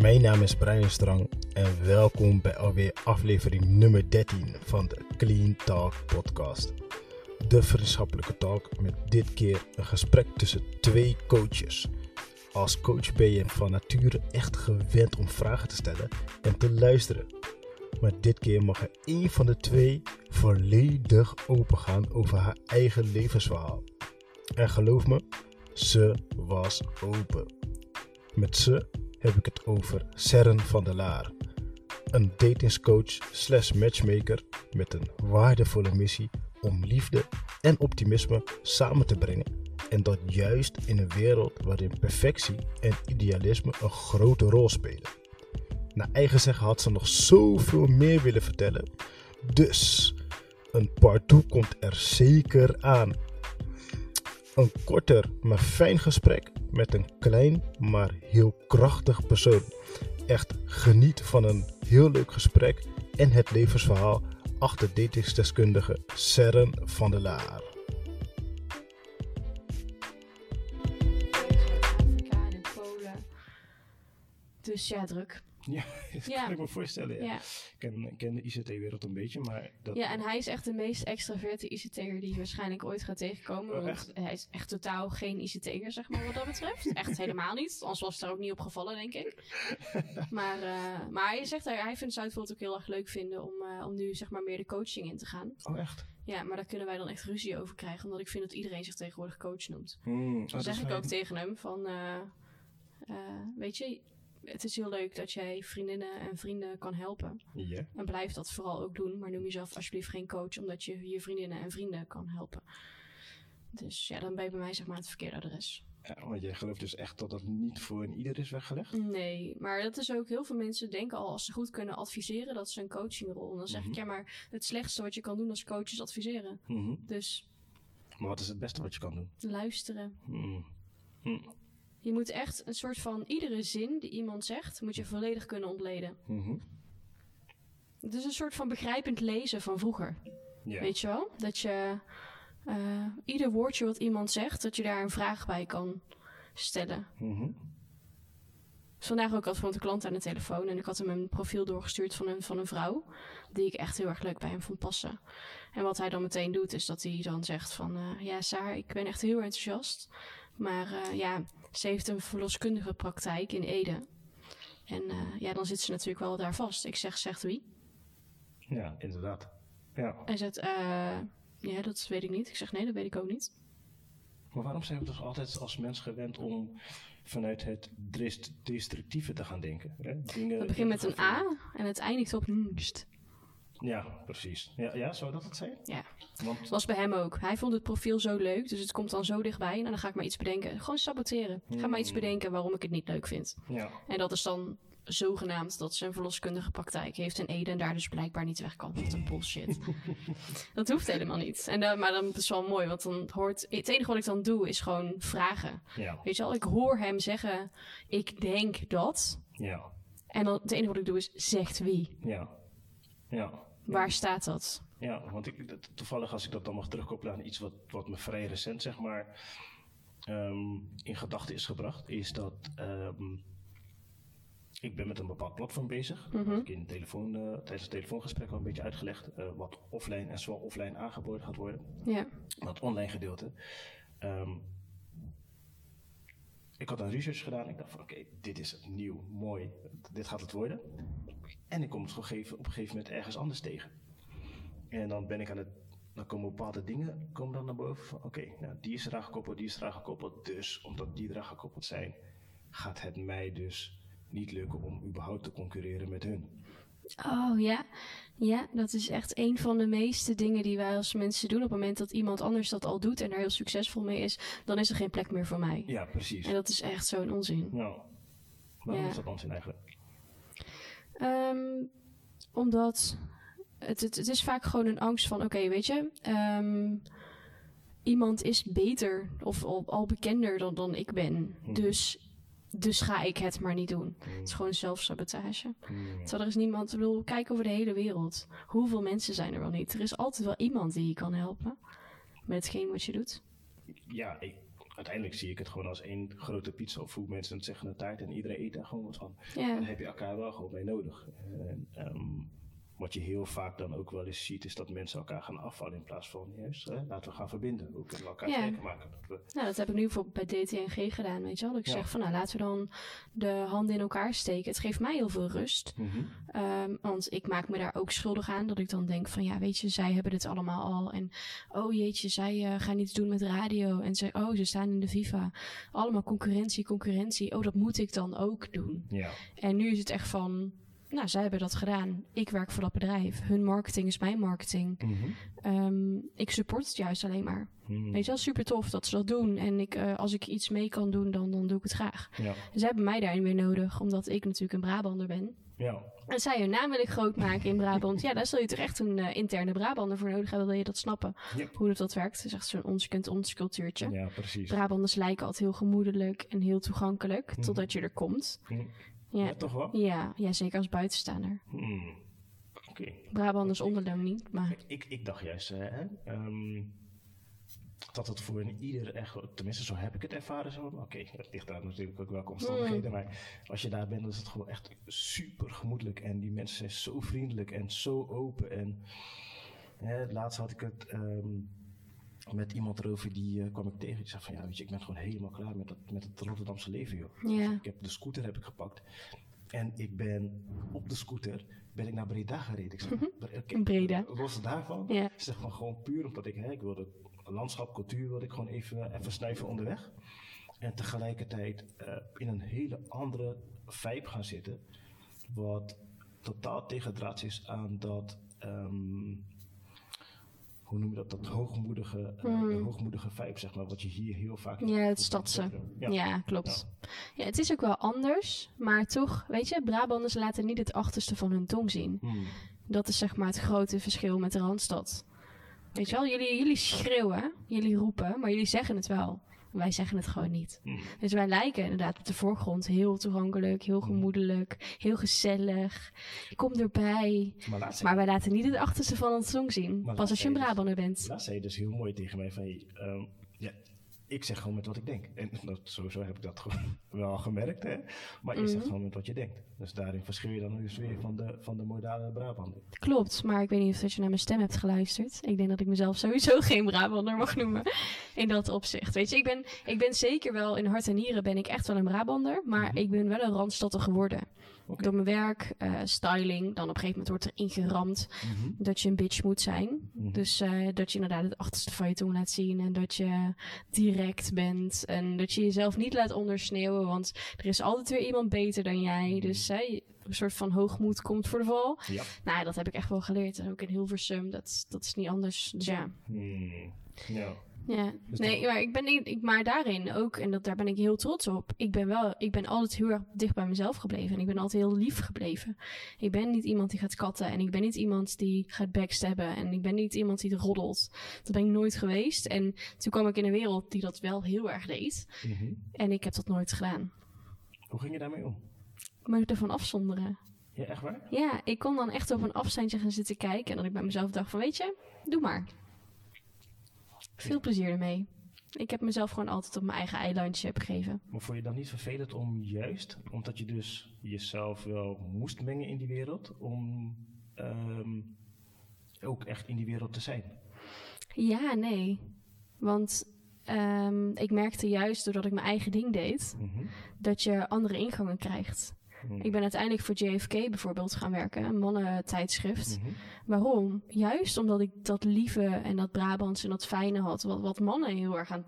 Mijn naam is Brian Strang en welkom bij alweer aflevering nummer 13 van de Clean Talk podcast. De vriendschappelijke talk met dit keer een gesprek tussen twee coaches. Als coach ben je van nature echt gewend om vragen te stellen en te luisteren. Maar dit keer mag er één van de twee volledig opengaan over haar eigen levensverhaal. En geloof me, ze was open. Met ze heb ik het over Serren van der Laar. Een datingscoach slash matchmaker met een waardevolle missie om liefde en optimisme samen te brengen. En dat juist in een wereld waarin perfectie en idealisme een grote rol spelen. Naar eigen zeggen had ze nog zoveel meer willen vertellen. Dus een part 2 komt er zeker aan. Een korter maar fijn gesprek met een klein maar heel krachtig persoon. Echt geniet van een heel leuk gesprek en het levensverhaal achter datingsdeskundige Serren van der Laar. Dus ja, druk. Ja, dat Ja. kan ik me voorstellen. Ja. Ja. Ik ken, ik ken de ICT-wereld een beetje, maar dat... ja, en hij is echt de meest extraverte ICT'er die je waarschijnlijk ooit gaat tegenkomen. Oh, want hij is echt totaal geen ICT'er, zeg maar, wat dat betreft. Echt helemaal niet. Anders was het daar ook niet op gevallen, denk ik. Maar, eh, maar hij zegt, hij, hij vindt Zuidvoort ook heel erg leuk vinden om, eh, om nu, zeg maar, meer de coaching in te gaan. Oh, echt? Ja, maar daar kunnen wij dan echt ruzie over krijgen, omdat ik vind dat iedereen zich tegenwoordig coach noemt. Hmm, oh, dat zeg ik ook tegen hem van, eh, weet je, het is heel leuk dat jij vriendinnen en vrienden kan helpen. En blijf dat vooral ook doen, maar noem jezelf alsjeblieft geen coach, omdat je je vriendinnen en vrienden kan helpen. Dus ja, dan ben je bij mij zeg maar het verkeerde adres. ja, want jij gelooft dus echt dat dat niet voor een ieder is weggelegd? Nee, maar dat is ook heel veel mensen denken al als ze goed kunnen adviseren, dat is een coachingrol. En dan zeg Mhm. ik ja, maar het slechtste wat je kan doen als coach is adviseren. Mhm. Dus Maar wat is het beste wat je kan doen? luisteren. Hmm. Hmm. Je moet echt een soort van iedere zin die iemand zegt, moet je volledig kunnen ontleden. Mhm. Het is een soort van begrijpend lezen van vroeger. Ja. Weet je wel? Dat je eh, ieder woordje wat iemand zegt, dat je daar een vraag bij kan stellen. Mhm. Dus vandaag ook had van een klant aan de telefoon en ik had hem een profiel doorgestuurd van een, van een vrouw die ik echt heel erg leuk bij hem vond passen. En wat hij dan meteen doet is dat hij dan zegt van eh, ja Saar, ik ben echt heel enthousiast, maar eh, ja, ze heeft een verloskundige praktijk in Ede. En eh, ja, dan zit ze natuurlijk wel daar vast. Ik zeg, zegt wie? Ja, inderdaad. Ja. Hij zegt, eh, ja, dat weet ik niet. Ik zeg, nee, dat weet ik ook niet. Maar waarom zijn we toch altijd als mens gewend om vanuit het destructieve te gaan denken? Hè? Dingen Het begint met een A en het eindigt op nst. Ja, precies. Ja, ja, zou dat het zijn? Ja, Want, dat was bij hem ook. Hij vond het profiel zo leuk, dus het komt dan zo dichtbij. En dan ga ik maar iets bedenken. Gewoon saboteren. Ga maar iets Hmm. bedenken waarom ik het niet leuk vind. ja. En dat is dan zogenaamd dat ze een verloskundige praktijk heeft in Ede en daar dus blijkbaar niet weg kan. Wat een bullshit. dat hoeft helemaal niet. En, dan- maar dan is het wel mooi, want dan hoort... Het enige wat ik dan doe is gewoon vragen. Ja. Weet je wel, ik hoor hem zeggen, ik denk dat. Ja. En dan het enige wat ik doe is, zegt wie? Ja. Ja. Waar staat dat? Ja, want ik, toevallig als ik dat dan mag terugkoppelen aan iets wat, wat me vrij recent, zeg maar, ehm, in gedachten is gebracht, is dat ehm, ik ben met een bepaald platform bezig. Dat heb ik in telefoon, eh, tijdens het telefoongesprek al een beetje uitgelegd, eh, wat offline en zowel offline aangeboden gaat worden. Ja. Dat online gedeelte. Ehm, ik had een research gedaan. Ik dacht van oké, dit is nieuw, mooi. Dit gaat het worden. En ik kom het op een gegeven moment ergens anders tegen. En dan ben ik aan het. Dan komen bepaalde dingen komen dan naar boven. Van oké, nou, die is eraan gekoppeld, die is eraan gekoppeld. Dus omdat die eraan gekoppeld zijn, gaat het mij dus niet lukken om überhaupt te concurreren met hun. Oh ja. Ja, dat is echt een van de meeste dingen die wij als mensen doen. Op het moment dat iemand anders dat al doet en daar heel succesvol mee is, dan is er geen plek meer voor mij. Ja, precies. En dat is echt zo'n onzin. Nou, waarom Ja. is dat onzin eigenlijk? Ehm, omdat het, het, het is vaak gewoon een angst van, oké, weet je, ehm, iemand is beter of al, al bekender dan, dan ik ben. Dus, dus ga ik het maar niet doen. Het is gewoon zelfsabotage. Hmm. Terwijl er is niemand, ik bedoel, kijk over de hele wereld. Hoeveel mensen zijn er wel niet? Er is altijd wel iemand die je kan helpen met hetgeen wat je doet. ja, ik uiteindelijk zie ik het gewoon als één grote pizza of hoe mensen het zeggen, een taart en iedereen eet daar gewoon wat van. Ja. Daar heb je elkaar wel gewoon mee nodig. En, ehm, wat je heel vaak dan ook wel eens ziet, is dat mensen elkaar gaan afvallen in plaats van juist, hè, laten we gaan verbinden. Hoe kunnen we elkaar Ja. sterker maken? Dat we, Nou, dat heb ik nu bijvoorbeeld bij DTNG gedaan, weet je wel. Dat ik Ja. zeg van, nou, laten we dan de handen in elkaar steken. Het geeft mij heel veel rust. Mhm. Ehm, want ik maak me daar ook schuldig aan. Dat ik dan denk van, ja, weet je, zij hebben dit allemaal al. En, oh jeetje, zij eh, gaan iets doen met radio. En ze, oh, ze staan in de FIFA. Allemaal concurrentie, concurrentie. Oh, dat moet ik dan ook doen. Ja. En nu is het echt van, nou, zij hebben dat gedaan. Ik werk voor dat bedrijf. Hun marketing is mijn marketing. Mhm. Ehm, ik support het juist alleen maar. Mhm. Weet je wel, super tof dat ze dat doen. En ik, eh, als ik iets mee kan doen, dan, dan doe ik het graag. Ja. Ze hebben mij daarin weer nodig, omdat ik natuurlijk een Brabander ben. Ja. En zij hun naam wil ik groot maken in Brabant. Ja, daar zul je toch echt een eh, interne Brabander voor nodig hebben, wil je dat snappen. Yep. Hoe dat, dat werkt. Het is echt zo'n ons kent ons cultuurtje. ja, precies. Brabanders lijken altijd heel gemoedelijk en heel toegankelijk, Mhm. totdat je er komt. Mhm. Ja, Ja, toch wel? ja, ja zeker als buitenstaander. Hmm. Oké. Brabanders onderling niet, maar... Ik, ik, ik dacht juist eh, hè, ehm, dat het voor een ieder echt, tenminste zo heb ik het ervaren zo. Oké, het ligt daar natuurlijk ook welke omstandigheden, maar als je daar bent, dan is het gewoon echt super gemoedelijk en die mensen zijn zo vriendelijk en zo open. En hè, laatst had ik het ehm, met iemand erover, die eh, kwam ik tegen, die zei van ja, weet je, ik ben gewoon helemaal klaar met, dat, met het Rotterdamse leven, joh. Ja. Ik heb de scooter heb ik gepakt. En ik ben op de scooter ben ik naar Breda gereden. Ik zeg, Breda. Los daarvan. Ik zeg van gewoon puur omdat ik, hè, ik wilde landschap, cultuur wilde ik gewoon even, even snuiven onderweg. En tegelijkertijd eh, in een hele andere vibe gaan zitten. Wat totaal tegendraads is aan dat, ehm, hoe noem je dat, dat hoogmoedige, de hoogmoedige vibe, zeg maar, wat je hier heel vaak... Ja, het stadse. Ja. Ja, klopt. Ja. het is ook wel anders, maar toch, weet je, Brabanders laten niet het achterste van hun tong zien. Hmm. Dat is zeg maar het grote verschil met de Randstad. Weet je wel, jullie, jullie schreeuwen, jullie roepen, maar jullie zeggen het wel. Wij zeggen het gewoon niet. Hmm. Dus wij lijken inderdaad op de voorgrond heel toegankelijk, heel gemoedelijk, heel gezellig. Kom erbij. Maar laatst Maar wij laten niet het achterste van ons tong zien. Pas als je een zei Brabander bent. Laatst zei je dus heel mooi tegen mij van, ja, ik zeg gewoon met wat ik denk. En dat, sowieso heb ik dat gewoon wel gemerkt, hè. Maar je Mhm. zegt gewoon met wat je denkt. Dus daarin verschil je dan dus weer van de, van de modale Brabander. Klopt, maar ik weet niet of dat je naar mijn stem hebt geluisterd. Ik denk dat ik mezelf sowieso geen Brabander mag noemen in dat opzicht. Weet je, ik ben, ik ben zeker wel in hart en nieren ben ik echt wel een Brabander, maar Mhm. ik ben wel een Randstadter geworden. Door mijn werk, eh, styling, dan op een gegeven moment wordt er ingeramd Mhm. dat je een bitch moet zijn. Mhm. Dus eh, dat je inderdaad het achterste van je tong laat zien en dat je direct bent en dat je jezelf niet laat ondersneeuwen, want er is altijd weer iemand beter dan jij. Mhm. Dus hè, een soort van hoogmoed komt voor de val. Ja. Nou, dat heb ik echt wel geleerd. En ook in Hilversum, dat, dat is niet anders. Dus ja. Hmm. Ja. Ja. Dus Nee, maar ik ben ik, maar daarin ook, en dat, daar ben ik heel trots op. Ik ben wel, ik ben altijd heel erg dicht bij mezelf gebleven. En ik ben altijd heel lief gebleven. Ik ben niet iemand die gaat katten. En ik ben niet iemand die gaat backstabben. En ik ben niet iemand die roddelt. Dat ben ik nooit geweest. En toen kwam ik in een wereld die dat wel heel erg deed. Mhm. En ik heb dat nooit gedaan. Hoe ging je daarmee om? Ik moet ervan afzonderen. Ja, echt waar? Ja, ik kon dan echt op een afstandje gaan zitten kijken. En dat ik bij mezelf dacht van, weet je, doe maar. Veel plezier ermee. Ik heb mezelf gewoon altijd op mijn eigen eilandje gegeven. Maar vond je dan niet vervelend om juist, omdat je dus jezelf wel moest mengen in die wereld, om ehm, ook echt in die wereld te zijn? Ja, nee. Want ehm, ik merkte juist doordat ik mijn eigen ding deed, Mhm. dat je andere ingangen krijgt. Mhm. Ik ben uiteindelijk voor JFK bijvoorbeeld gaan werken, een mannentijdschrift. Mhm. Waarom? Juist omdat ik dat lieve en dat Brabants en dat fijne had, wat, wat mannen heel erg aan,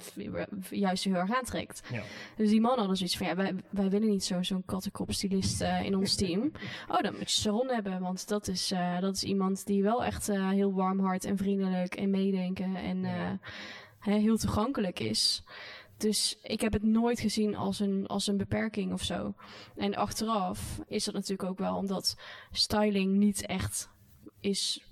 juist heel erg aantrekt. Ja. Dus die mannen hadden zoiets van, ja, wij, wij willen niet zo- zo'n kattenkopstylist eh in ons team. Oh, dan moet je Sharon hebben, want dat is, eh, dat is iemand die wel echt eh, heel warm hart en vriendelijk en meedenken en Ja. heel toegankelijk is. Dus ik heb het nooit gezien als een, als een beperking of zo. En achteraf is dat natuurlijk ook wel omdat styling niet echt is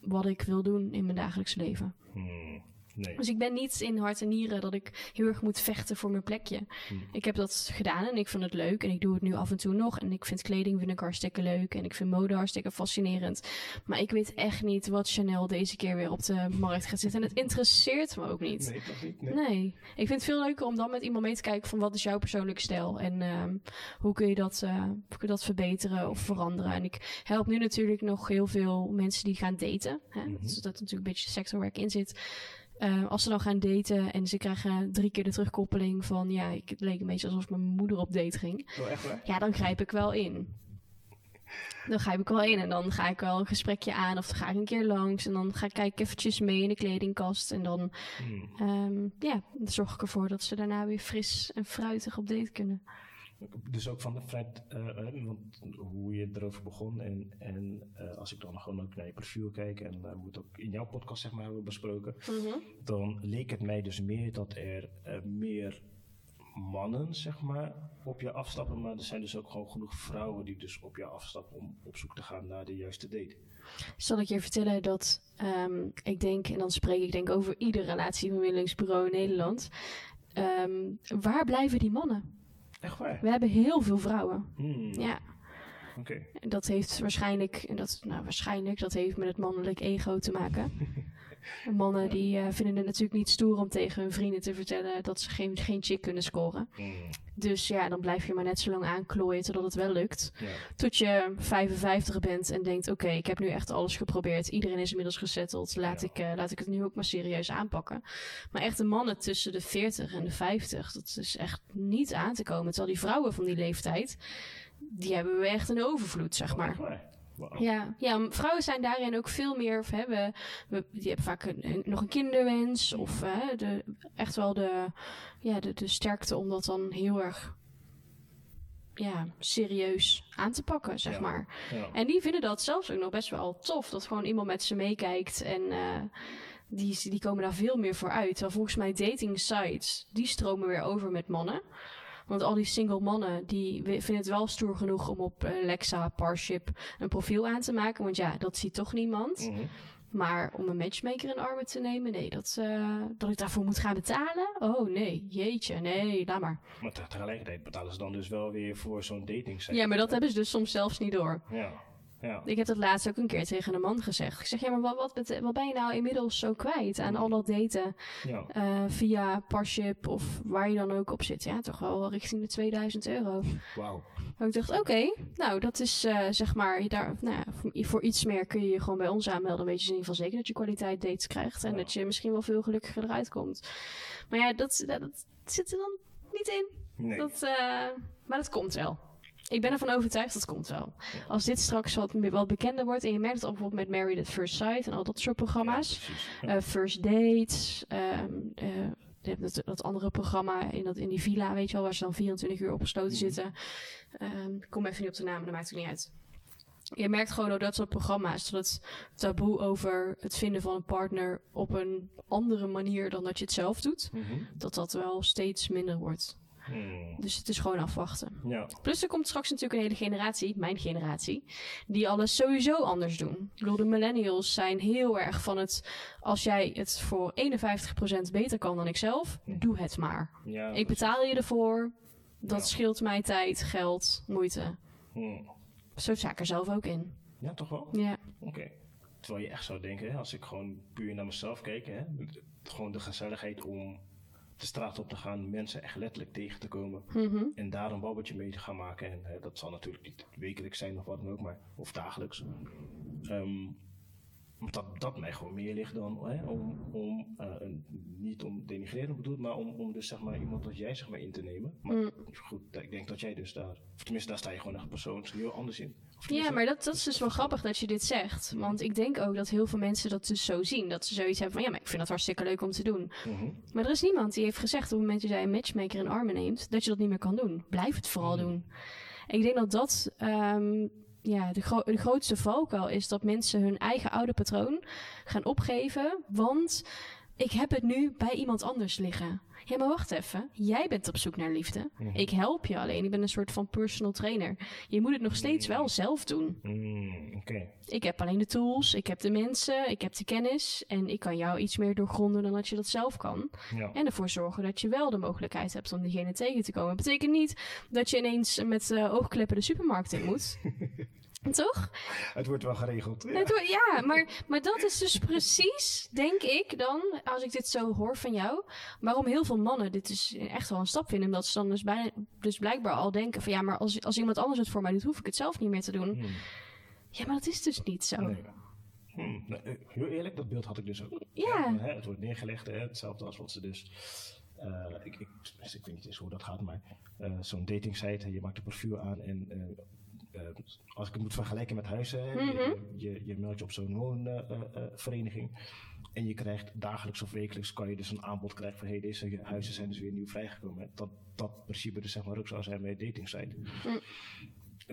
wat ik wil doen in mijn dagelijks leven. Hmm. Nee. Dus ik ben niet in hart en nieren dat ik heel erg moet vechten voor mijn plekje. Hm. Ik heb dat gedaan en ik vind het leuk. En ik doe het nu af en toe nog. En ik vind kleding vind ik hartstikke leuk. En ik vind mode hartstikke fascinerend. Maar ik weet echt niet wat Chanel deze keer weer op de markt gaat zetten. En het interesseert me ook niet. Nee, toch niet? Nee. Nee. Ik vind het veel leuker om dan met iemand mee te kijken van wat is jouw persoonlijke stijl. En ehm, hoe kun je dat, eh, hoe kun je dat verbeteren of veranderen. En ik help nu natuurlijk nog heel veel mensen die gaan daten. Hè? Mhm. Dat is dat natuurlijk een beetje sectorwerk in zit. Eh, als ze dan gaan daten en ze krijgen drie keer de terugkoppeling van ja, ik, het leek een beetje alsof mijn moeder op date ging. Oh, echt waar? Ja, dan grijp ik wel in. Dan grijp ik wel in en dan ga ik wel een gesprekje aan of dan ga ik een keer langs en dan ga ik kijken eventjes mee in de kledingkast en dan Hm. ehm, ja, dan zorg ik ervoor dat ze daarna weer fris en fruitig op date kunnen. Dus ook van de feit, eh, eh, want hoe je erover begon en, en eh, als ik dan gewoon ook naar je profiel kijk en hoe we het ook in jouw podcast zeg maar hebben besproken, dan leek het mij dus meer dat er meer mannen zeg maar op je afstappen, maar er zijn dus ook gewoon genoeg vrouwen die dus op je afstappen om op zoek te gaan naar de juiste date. Zal ik je vertellen dat ehm, ik denk, en dan spreek ik denk over ieder relatiebemiddelingsbureau in Nederland. ehm, waar blijven die mannen? Echt waar? We hebben heel veel vrouwen. Hmm, Ja, Oké. en dat heeft waarschijnlijk, en dat, nou waarschijnlijk, dat heeft met het mannelijk ego te maken. Mannen die eh, vinden het natuurlijk niet stoer om tegen hun vrienden te vertellen dat ze geen, geen chick kunnen scoren. Hmm, Dus ja, dan blijf je maar net zo lang aanklooien totdat het wel lukt. ja. Tot je 55 bent en denkt: Oké, ik heb nu echt alles geprobeerd. Iedereen is inmiddels gesetteld. Laat, Ja. ik, eh, laat ik het nu ook maar serieus aanpakken. Maar echt de mannen tussen de 40 en de 50, dat is echt niet aan te komen. Terwijl die vrouwen van die leeftijd, die hebben we echt een overvloed, zeg maar. Ja, ja, vrouwen zijn daarin ook veel meer. Of hebben, we, die hebben vaak een, een- nog een kinderwens. Of hè, de, echt wel de, ja, de, de sterkte om dat dan heel erg ja, serieus aan te pakken, zeg Ja. maar. Ja. En die vinden dat zelfs ook nog best wel tof. Dat gewoon iemand met ze meekijkt. En eh, die, die komen daar veel meer voor uit. Terwijl volgens mij dating sites, die stromen weer over met mannen. Want al die single mannen, die vinden het wel stoer genoeg om op eh, Lexa, Parship een profiel aan te maken. Want ja, dat ziet toch niemand. Mhm. Maar om een matchmaker in armen te nemen, nee, dat, eh, dat ik daarvoor moet gaan betalen? Oh nee, jeetje, nee, laat maar. Maar te- tegelijkertijd betalen ze dan dus wel weer voor zo'n dating site. Ja, maar dat hebben ze dus soms zelfs niet door. Ja. Ja. Ik heb dat laatst ook een keer tegen een man gezegd. Ik zeg, ja, maar wat, wat, wat ben je nou inmiddels zo kwijt aan al dat daten Ja. eh, via Parship of waar je dan ook op zit? Ja, toch wel richting de 2000 euro. Wauw. Ik dacht, oké, nou dat is eh, zeg maar, je daar, nou ja, voor, iets meer kun je je gewoon bij ons aanmelden. Dan weet je in ieder geval zeker dat je kwaliteit dates krijgt en Ja. dat je misschien wel veel gelukkiger eruit komt. Maar ja, dat, dat, dat zit er dan niet in. Nee. Dat, eh, maar dat komt wel. Ik ben ervan overtuigd dat komt wel. Als dit straks wat, meer- wat bekender wordt en je merkt het al bijvoorbeeld met Married at First Sight en al dat soort programma's. Ja. Eh, first Dates. ehm, eh, je hebt dat, dat andere programma in, dat, in die villa, weet je wel, waar ze dan 24 uur opgesloten Mhm. zitten. Ehm, ik kom even niet op de naam, dat maakt het niet uit. Je merkt gewoon door dat soort programma's dat het taboe over het vinden van een partner op een andere manier dan dat je het zelf doet, Mhm. dat dat wel steeds minder wordt. Hmm. Dus het is gewoon afwachten. Ja. Plus er komt straks natuurlijk een hele generatie, mijn generatie, die alles sowieso anders doen. Ik bedoel, de millennials zijn heel erg van het, als jij het voor 51% beter kan dan ik zelf, doe het maar. ja Ik betaal je ervoor, dat Ja. scheelt mij tijd, geld, moeite. Hmm. Zo sta ik er zelf ook in. Ja, toch wel? Ja, Oké. Terwijl je echt zou denken, hè, als ik gewoon puur naar mezelf kijk, hè, gewoon de gezelligheid om de straat op te gaan, mensen echt letterlijk tegen te komen. Mhm. En daar een babbeltje mee te gaan maken. En dat zal natuurlijk niet wekelijks zijn of wat dan ook, maar, of dagelijks. Ehm, dat dat mij gewoon meer ligt dan hè, om, om eh, een, niet om denigreren bedoeld, maar om, om dus zeg maar iemand als jij zeg maar in te nemen. Maar Mm. goed, ik denk dat jij dus daar, of tenminste daar sta je gewoon echt persoonlijk heel anders in. Ja, maar dat, dat is dus wel grappig dat je dit zegt. Want ik denk ook dat heel veel mensen dat dus zo zien. Dat ze zoiets hebben van, ja, maar ik vind dat hartstikke leuk om te doen. Mhm. Maar er is niemand die heeft gezegd op het moment dat jij een matchmaker in armen neemt, dat je dat niet meer kan doen. Blijf het vooral Hmm. doen. En ik denk dat dat ehm, ja, de, gro- de grootste valkuil is dat mensen hun eigen oude patroon gaan opgeven. Want ik heb het nu bij iemand anders liggen. Ja, maar wacht even. Jij bent op zoek naar liefde. Mhm. Ik help je alleen. Ik ben een soort van personal trainer. Je moet het nog steeds wel zelf doen. Mm, Oké. Ik heb alleen de tools, ik heb de mensen, ik heb de kennis. En ik kan jou iets meer doorgronden dan dat je dat zelf kan. Ja. En ervoor zorgen dat je wel de mogelijkheid hebt om diegene tegen te komen. Dat betekent niet dat je ineens met eh, oogkleppen de supermarkt in moet. Toch? Het wordt wel geregeld. Ja. Het wordt- Ja, maar, maar dat is dus precies, denk ik dan, als ik dit zo hoor van jou, waarom heel veel mannen dit dus echt wel een stap vinden. Omdat ze dan dus, dus blijkbaar al denken van ja, maar als, als iemand anders het voor mij doet, hoef ik het zelf niet meer te doen. Hmm. Ja, maar dat is dus niet zo. Nee. Hmm, eh, heel eerlijk, dat beeld had ik dus ook. Ja. Hè, het wordt neergelegd, hè, hetzelfde als wat ze dus. eh, ik, ik, ik weet niet eens hoe dat gaat, maar eh, zo'n datingsite, je maakt een profiel aan en als ik het moet vergelijken met huizen, Mhm. je, je, je meldt je op zo'n woonvereniging en je krijgt dagelijks of wekelijks kan je dus een aanbod krijgen van hey, deze huizen zijn dus weer nieuw vrijgekomen. Dat dat principe dus zeg maar ook zou zijn bij datingsite.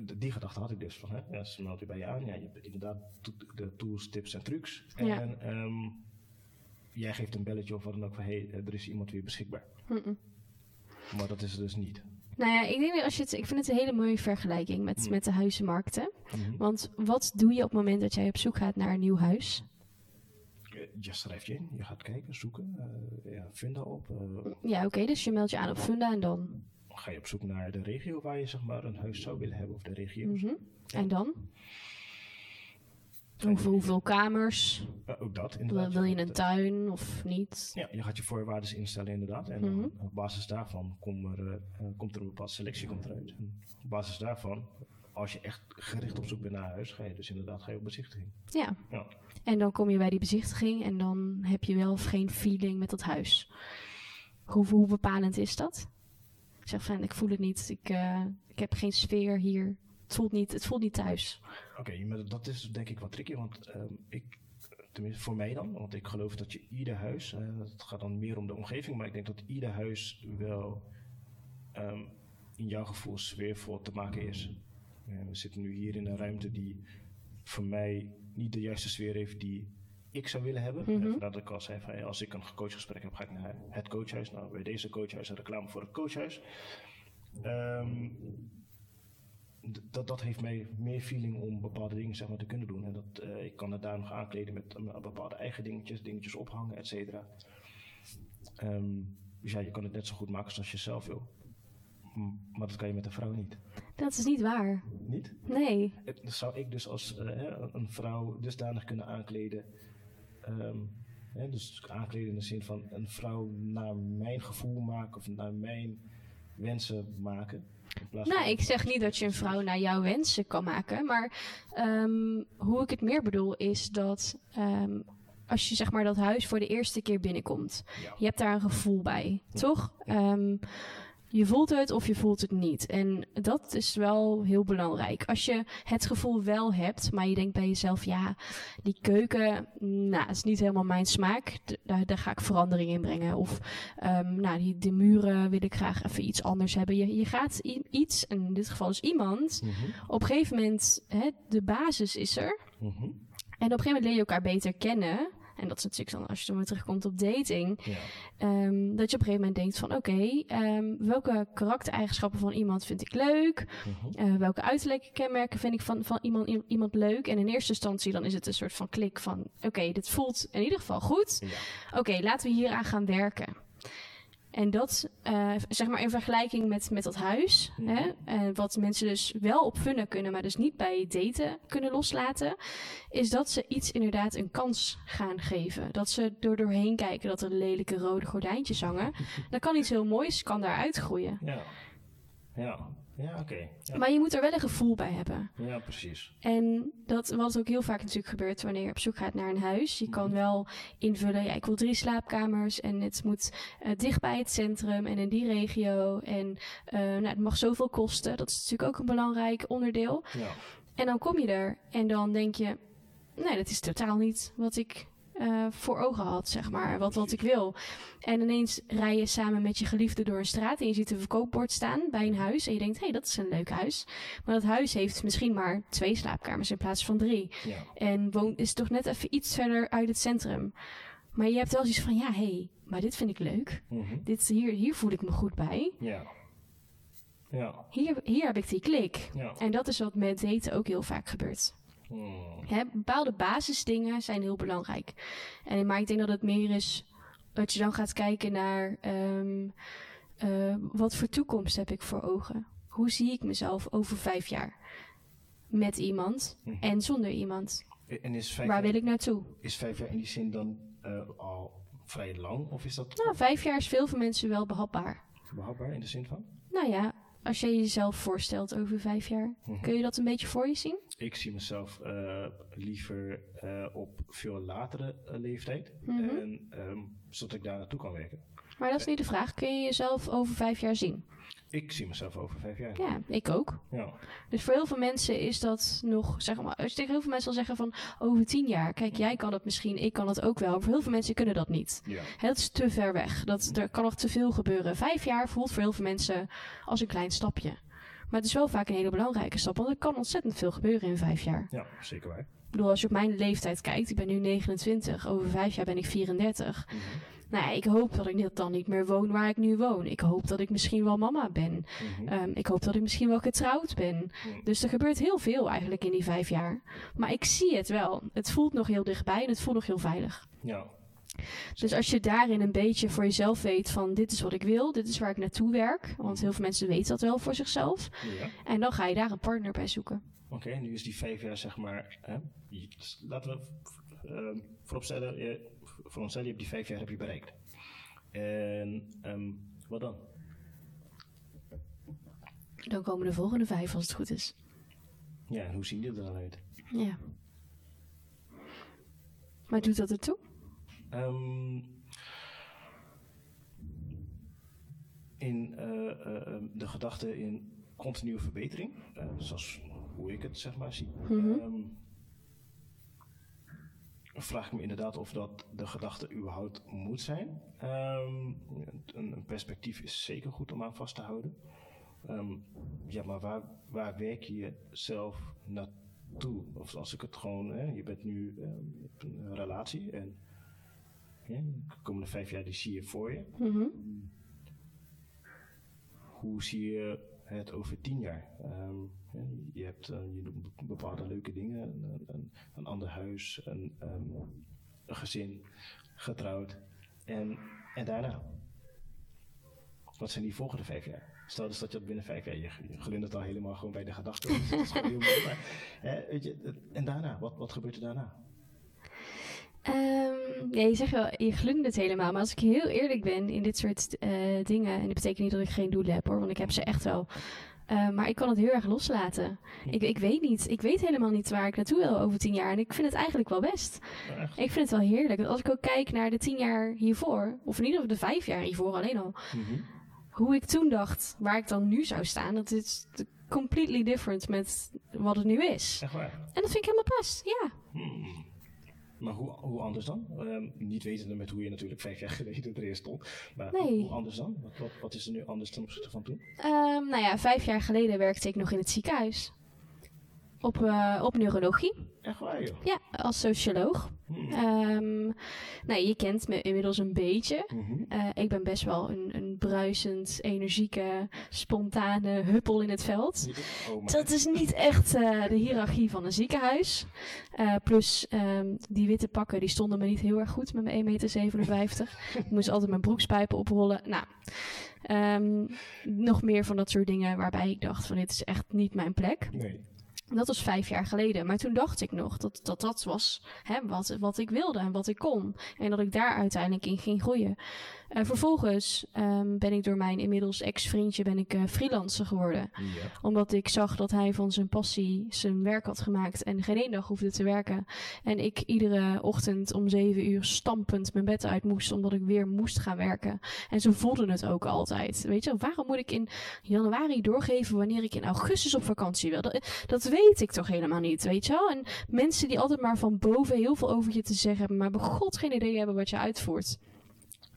D- Die gedachte had ik dus van, hè, ja, ze meldt je bij je aan, ja, je hebt inderdaad to- de tools, tips en trucs. Ja. En ehm, jij geeft een belletje of wat dan ook van, hé, hey, er is iemand weer beschikbaar. Maar dat is het dus niet. Nou ja, ik, denk dat als je het, ik vind het een hele mooie vergelijking met, Hmm. met de huizenmarkten. Mhm. Want wat doe je op het moment dat jij op zoek gaat naar een nieuw huis? Eh, Je schrijft je in, je gaat kijken, zoeken, eh ja, Funda op. eh, Ja, oké, dus je meldt je aan op Funda en dan? ga je op zoek naar de regio waar je zeg maar een huis zou willen hebben of de regio's. Mhm. En dan? Hoeveel, hoeveel kamers? Ook dat Wil, inderdaad. wil je een tuin of niet? Ja, je gaat je voorwaarden instellen inderdaad. En Mhm. op basis daarvan kom er, eh, eh, komt er een bepaalde selectie komt eruit. En op basis daarvan, als je echt gericht op zoek bent naar huis, ga je dus inderdaad ga je op bezichtiging. Ja. Ja. En dan kom je bij die bezichtiging en dan heb je wel of geen feeling met dat huis. Hoe, hoe bepalend is dat? Ik zeg van, ik voel het niet. Ik, eh, ik heb geen sfeer hier. Het voelt niet, het voelt niet thuis. Oké, maar dat is denk ik wat tricky, want ehm, ik, tenminste voor mij dan, want ik geloof dat je ieder huis, eh, het gaat dan meer om de omgeving, maar ik denk dat ieder huis wel ehm, in jouw gevoel sfeervol te maken is. Eh, we zitten nu hier in een ruimte die voor mij niet de juiste sfeer heeft die ik zou willen hebben. Mhm. Eh, vandaar dat ik al zei van als ik een coachgesprek heb, ga ik naar het coachhuis. Nou, bij deze coachhuis een reclame voor het coachhuis. Ehm, dat, dat heeft mij meer feeling om bepaalde dingen zeg maar, te kunnen doen. En dat, eh, ik kan het daar nog aankleden met eh, bepaalde eigen dingetjes, dingetjes ophangen, et cetera. Ehm, dus ja, je kan het net zo goed maken zoals je zelf wil. Maar dat kan je met een vrouw niet. Dat is niet waar. Niet? Nee. Dat zou ik dus als eh, een vrouw dusdanig kunnen aankleden. ehm, hè, dus aankleden in de zin van een vrouw naar mijn gevoel maken of naar mijn wensen maken. Nou, ik zeg niet dat je een vrouw naar jouw wensen kan maken. Maar ehm, hoe ik het meer bedoel is dat ehm, als je zeg maar dat huis voor de eerste keer binnenkomt. Ja. Je hebt daar een gevoel bij, toch? Ehm, je voelt het of je voelt het niet. En dat is wel heel belangrijk. Als je het gevoel wel hebt, maar je denkt bij jezelf, ja, die keuken, nou, is niet helemaal mijn smaak. Daar, daar ga ik verandering in brengen. Of, ehm, nou, die, de muren wil ik graag even iets anders hebben. Je, je gaat iets, en in dit geval dus iemand, Mhm, op een gegeven moment, hè, de basis is er. mhm. En op een gegeven moment leer je elkaar beter kennen. En dat is natuurlijk dan als je dan weer terugkomt op dating. Ja. Ehm, dat je op een gegeven moment denkt van oké, ehm, welke karaktereigenschappen van iemand vind ik leuk? Mhm. Eh, welke uiterlijke kenmerken vind ik van, van iemand, iemand leuk? En in eerste instantie dan is het een soort van klik van oké, dit voelt in ieder geval goed. Ja. Oké, laten we hieraan gaan werken. En dat, eh, zeg maar in vergelijking met, met dat huis, hè, eh, wat mensen dus wel op funnen kunnen, maar dus niet bij daten kunnen loslaten, is dat ze iets inderdaad een kans gaan geven. Dat ze door doorheen kijken dat er lelijke rode gordijntjes hangen. Dan kan iets heel moois, kan daar uitgroeien. Ja. Ja. Ja, oké. Ja. Maar je moet er wel een gevoel bij hebben. ja, precies. En dat wat ook heel vaak natuurlijk gebeurt wanneer je op zoek gaat naar een huis. Je kan wel invullen, ja, ik wil drie slaapkamers en het moet eh, dicht bij het centrum en in die regio. En eh, nou, het mag zoveel kosten. Dat is natuurlijk ook een belangrijk onderdeel. Ja. En dan kom je er en dan denk je, nee, dat is totaal niet wat ik eh, voor ogen had, zeg maar. Wat, wat ik wil. En ineens rij je samen met je geliefde door een straat en je ziet een verkoopbord staan bij een huis. En je denkt, hé, hey, dat is een leuk huis. Maar dat huis heeft misschien maar twee slaapkamers in plaats van drie. Ja. En woont, is toch net even iets verder uit het centrum. Maar je hebt wel zoiets van, ja, hé, hey, maar dit vind ik leuk. Mhm. Dit, hier, hier voel ik me goed bij. Ja. Ja. Hier, hier heb ik die klik. Ja. En dat is wat met daten ook heel vaak gebeurt. Hmm. Hè, bepaalde basisdingen zijn heel belangrijk. En, maar ik denk dat het meer is dat je dan gaat kijken naar ehm, eh, wat voor toekomst heb ik voor ogen? Hoe zie ik mezelf over vijf jaar? Met iemand Mhm. en zonder iemand. En is vijf, Waar jaar, wil ik naartoe? is vijf jaar in die zin dan eh, al vrij lang? Of is dat Nou, vijf jaar is veel voor mensen wel behapbaar. behapbaar in de zin van? Nou ja, als je jezelf voorstelt over vijf jaar, Mhm. kun je dat een beetje voor je zien? Ik zie mezelf eh, liever eh, op veel latere eh, leeftijd. Mhm. En ehm, zodat ik daar naartoe kan werken. Maar dat is niet de vraag. Kun je jezelf over vijf jaar zien? Ik zie mezelf over vijf jaar. Ja, ik ook. Ja. Dus voor heel veel mensen is dat nog, zeg maar, als je tegen heel veel mensen zal zeggen van over tien jaar, kijk, jij kan het misschien, ik kan het ook wel. Maar voor heel veel mensen kunnen dat niet. ja. Het is te ver weg. Dat, er kan nog te veel gebeuren. Vijf jaar voelt voor heel veel mensen als een klein stapje. Maar het is wel vaak een hele belangrijke stap, want er kan ontzettend veel gebeuren in vijf jaar. Ja, zeker waar. Ik bedoel, als je op mijn leeftijd kijkt, ik ben nu 29, over vijf jaar ben ik 34. Mhm. Nou ja, ik hoop dat ik dan niet meer woon waar ik nu woon. Ik hoop dat ik misschien wel mama ben. Mhm. Ehm, ik hoop dat ik misschien wel getrouwd ben. Dus er gebeurt heel veel eigenlijk in die vijf jaar. Maar ik zie het wel. Het voelt nog heel dichtbij en het voelt nog heel veilig. Ja. Dus als je daarin een beetje voor jezelf weet van dit is wat ik wil, dit is waar ik naartoe werk. Want heel veel mensen weten dat wel voor zichzelf. ja. En dan ga je daar een partner bij zoeken. Oké, nu is die vijf jaar zeg maar. Hè, laten we ehm vooropstellen, je, voor onszelf, je hebt die vijf jaar heb je bereikt. En ehm, wat dan? Dan komen de volgende vijf als het goed is. Ja, en hoe zien die er dan uit? Ja. Maar doet dat ertoe? Ehm, in eh, eh, ehm, de gedachte in continue verbetering, eh, zoals hoe ik het zeg maar zie, Mhm. Vraag ik me inderdaad of dat de gedachte überhaupt moet zijn. Ehm, een, een perspectief is zeker goed om aan vast te houden. Ehm, ja, maar waar, waar werk je zelf naartoe? Of als ik het gewoon, hè, je bent nu je hebt een relatie en ja, de komende vijf jaar die zie je voor je. Mhm. Hoe zie je het over tien jaar? Ehm, je hebt eh, je doet bepaalde leuke dingen, een, een, ander huis, een, ehm, een gezin, getrouwd. En, en daarna? Wat zijn die volgende vijf jaar? Stel dus dat je dat binnen vijf jaar, je, je glundert al helemaal gewoon bij de gedachte. En daarna? Wat, wat gebeurt er daarna? Ehm, ja, je zegt wel, je glundert helemaal. Maar als ik heel eerlijk ben in dit soort eh, dingen, en dat betekent niet dat ik geen doelen heb hoor, want ik heb ze echt wel. Eh, maar ik kan het heel erg loslaten. Ik, ik weet niet. Ik weet helemaal niet waar ik naartoe wil over tien jaar. En ik vind het eigenlijk wel best. Echt? Ik vind het wel heerlijk. Want Als ik ook kijk naar de tien jaar hiervoor, of in ieder geval de vijf jaar hiervoor alleen al, Mhm. hoe ik toen dacht waar ik dan nu zou staan, dat is completely different met wat het nu is. Echt waar? En dat vind ik helemaal best, ja. Hmm. Maar hoe, hoe anders dan? Ehm, niet wetende met hoe je natuurlijk vijf jaar geleden erin stond. Maar Nee. hoe anders dan? Wat, wat, wat is er nu anders ten opzichte van toen? Ehm, nou ja, vijf jaar geleden werkte ik nog in het ziekenhuis. Op, eh, op neurologie, Echt waar joh? ja, als socioloog. Ehm, nou, je kent me inmiddels een beetje. Mhm. Eh, ik ben best wel een, een bruisend, energieke, spontane huppel in het veld. Oh, Dat is niet echt eh, de hiërarchie van een ziekenhuis. Eh, plus ehm, die witte pakken die stonden me niet heel erg goed met mijn 1,57 meter. ik moest altijd mijn broekspijpen oprollen. Nou, ehm, nog meer van dat soort dingen waarbij ik dacht van dit is echt niet mijn plek. Nee. Dat was vijf jaar geleden. Maar toen dacht ik nog dat dat, was hè, wat, wat ik wilde en wat ik kon. En dat ik daar uiteindelijk in ging groeien. Eh, vervolgens ehm, ben ik door mijn inmiddels ex-vriendje ben ik, eh, freelancer geworden Ja. omdat ik zag dat hij van zijn passie zijn werk had gemaakt en geen één dag hoefde te werken. En ik iedere ochtend om zeven uur stampend mijn bed uit moest, omdat ik weer moest gaan werken. En zo voelde het ook altijd. Weet je, waarom moet ik in januari doorgeven wanneer ik in augustus op vakantie wil? Dat, dat weet ik toch helemaal niet, weet je wel? En mensen die altijd maar van boven heel veel over je te zeggen hebben, maar bij god geen idee hebben wat je uitvoert.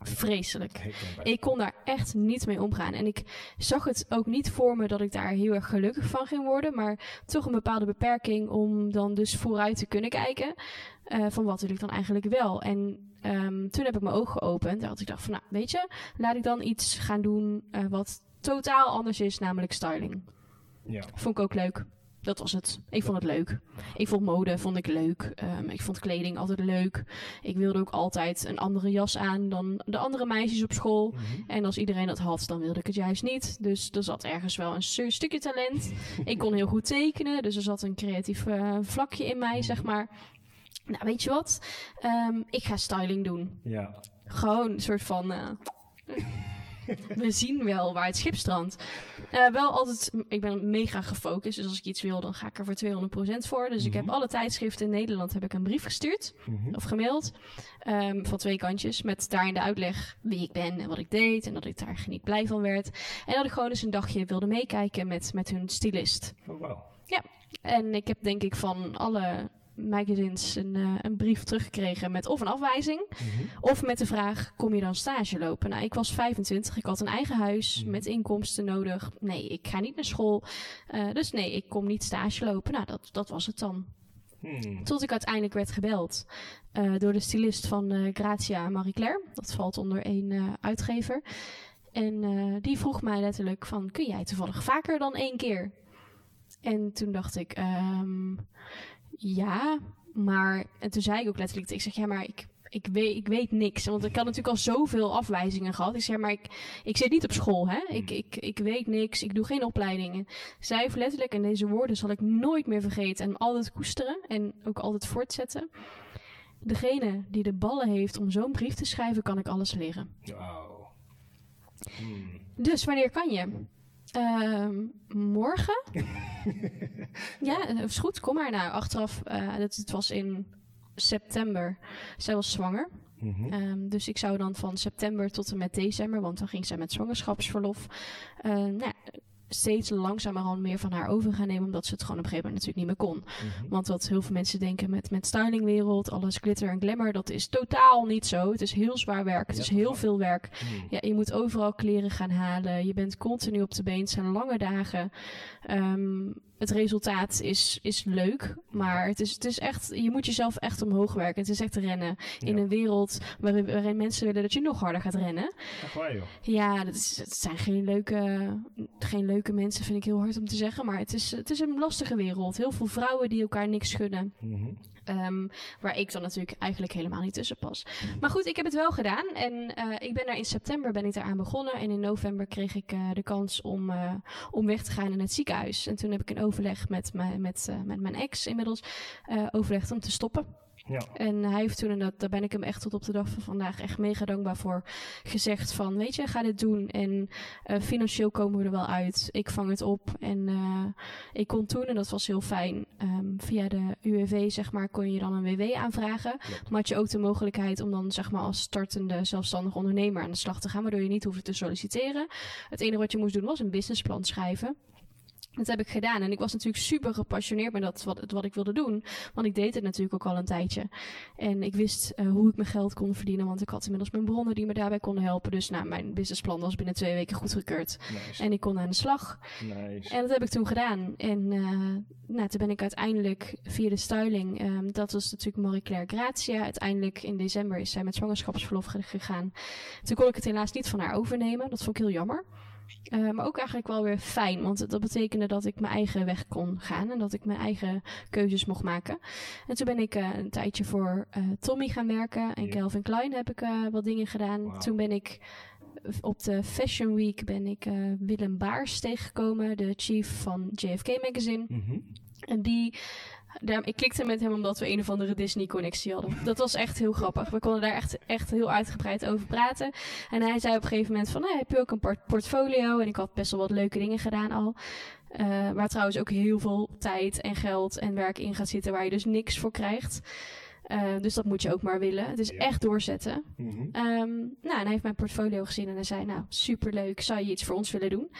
Vreselijk. Ik kon daar echt niet mee omgaan. En ik zag het ook niet voor me dat ik daar heel erg gelukkig van ging worden. Maar toch een bepaalde beperking om dan dus vooruit te kunnen kijken. eh, van wat wil ik dan eigenlijk wel? En ehm, toen heb ik mijn ogen geopend. En had ik dacht van, nou weet je, laat ik dan iets gaan doen eh, wat totaal anders is, namelijk styling. Ja. Vond ik ook leuk. Dat was het. Ik vond het leuk. Ik vond mode vond ik leuk. Ehm, ik vond kleding altijd leuk. Ik wilde ook altijd een andere jas aan dan de andere meisjes op school. Mhm. En als iedereen dat had, dan wilde ik het juist niet. Dus er zat ergens wel een stu- stukje talent. ik kon heel goed tekenen, dus er zat een creatief eh, vlakje in mij, zeg maar. Nou, weet je wat? Ehm, ik ga styling doen. Ja. Gewoon een soort van. eh, we zien wel waar het schip strandt. Eh, wel altijd, ik ben mega gefocust. Dus als ik iets wil, dan ga ik er voor 200% voor. Dus ik heb Mhm. alle tijdschriften in Nederland heb ik een brief gestuurd Mhm. of gemaild. ehm, van twee kantjes. Met daarin de uitleg wie ik ben en wat ik deed. En dat ik daar niet blij van werd. En dat ik gewoon eens een dagje wilde meekijken met, met hun stylist. Oh, wauw. En ik heb denk ik van alle magazines een, eh, een brief teruggekregen met of een afwijzing. Mhm. Of met de vraag, kom je dan stage lopen? Nou, ik was 25, ik had een eigen huis Mhm. met inkomsten nodig. Nee, ik ga niet naar school. Eh, dus nee, ik kom niet stage lopen. Nou, dat, dat was het dan. Hmm. Tot ik uiteindelijk werd gebeld eh, door de stylist van Grazia Marie Claire. Dat valt onder één uitgever. En die vroeg mij letterlijk van, kun jij toevallig vaker dan één keer? En toen dacht ik, ehm, ja, maar... En toen zei ik ook letterlijk, ik zeg, ja, maar ik, ik, weet, ik weet niks. Want ik had natuurlijk al zoveel afwijzingen gehad. Ik zeg, maar ik, ik zit niet op school, hè. Ik, ik, ik weet niks, ik doe geen opleidingen. Zij heeft letterlijk, en deze woorden zal ik nooit meer vergeten en altijd koesteren en ook altijd voortzetten. Degene die de ballen heeft om zo'n brief te schrijven, kan ik alles leren. Hmm. Dus wanneer kan je? Ehm, morgen? ja, dat is goed. Kom maar. Nou, achteraf, eh, het, het was in september. Zij was zwanger. Mhm. Ehm, dus ik zou dan van september tot en met december, want dan ging zij met zwangerschapsverlof, eh, nou, steeds langzamerhand meer van haar over gaan nemen, omdat ze het gewoon op een gegeven moment natuurlijk niet meer kon. Mhm. Want wat heel veel mensen denken met, met stylingwereld, alles glitter en glamour, dat is totaal niet zo. Het is heel zwaar werk, het Ja, is heel veel werk. Hmm. Ja, je moet overal kleren gaan halen, je bent continu op de been, het zijn lange dagen. Ehm, het resultaat is, is leuk, maar het is, het is echt, je moet jezelf echt omhoog werken. Het is echt rennen in Ja. een wereld waarin, waarin mensen willen dat je nog harder gaat rennen. Echt waar, joh. Ja, dat, is, het zijn geen leuke, geen leuke mensen, vind ik heel hard om te zeggen. Maar het is, het is een lastige wereld. Heel veel vrouwen die elkaar niks gunnen. Mhm. Ehm, waar ik dan natuurlijk eigenlijk helemaal niet tussen pas. Maar goed, ik heb het wel gedaan. En eh, ik ben daar in september ben ik daaraan begonnen. En in november kreeg ik eh, de kans om, eh, om weg te gaan in het ziekenhuis. En toen heb ik een overleg met, met, met mijn ex inmiddels overlegd om te stoppen. Ja. En hij heeft toen, en dat, daar ben ik hem echt tot op de dag van vandaag echt mega dankbaar voor, gezegd van, weet je, ga dit doen. En eh, financieel komen we er wel uit. Ik vang het op. En eh, ik kon toen, en dat was heel fijn, ehm, via de UWV, zeg maar, kon je dan een WW aanvragen. Klopt. Maar had je ook de mogelijkheid om dan, zeg maar, als startende zelfstandig ondernemer aan de slag te gaan, waardoor je niet hoefde te solliciteren. Het enige wat je moest doen was een businessplan schrijven. Dat heb ik gedaan. En ik was natuurlijk super gepassioneerd met dat, wat, wat ik wilde doen. Want ik deed het natuurlijk ook al een tijdje. En ik wist eh, hoe ik mijn geld kon verdienen. Want ik had inmiddels mijn bronnen die me daarbij konden helpen. Dus nou, mijn businessplan was binnen twee weken goedgekeurd. Nice. En ik kon aan de slag. nice. En dat heb ik toen gedaan. En eh, nou, toen ben ik uiteindelijk via de styling, ehm, dat was natuurlijk Marie-Claire Gratia. Uiteindelijk in december is zij met zwangerschapsverlof ge- gegaan. Toen kon ik het helaas niet van haar overnemen. Dat vond ik heel jammer. Eh, maar ook eigenlijk wel weer fijn, want dat betekende dat ik mijn eigen weg kon gaan en dat ik mijn eigen keuzes mocht maken. En toen ben ik eh, een tijdje voor eh, Tommy gaan werken en Ja. Calvin Klein heb ik wat dingen gedaan. Toen ben ik op de Fashion Week ben ik Willem Baars tegengekomen, de chief van JFK Magazine. Mhm. En die, ik klikte met hem omdat we een of andere Disney-connectie hadden. Dat was echt heel grappig. We konden daar echt, echt heel uitgebreid over praten. En hij zei op een gegeven moment van, nou, heb je ook een port- portfolio? En ik had best wel wat leuke dingen gedaan al. Eh, waar trouwens ook heel veel tijd en geld en werk in gaat zitten, waar je dus niks voor krijgt. Eh, dus dat moet je ook maar willen. Het is Ja. echt doorzetten. Mhm. Ehm, nou, en hij heeft mijn portfolio gezien en hij zei, nou, superleuk, zou je iets voor ons willen doen?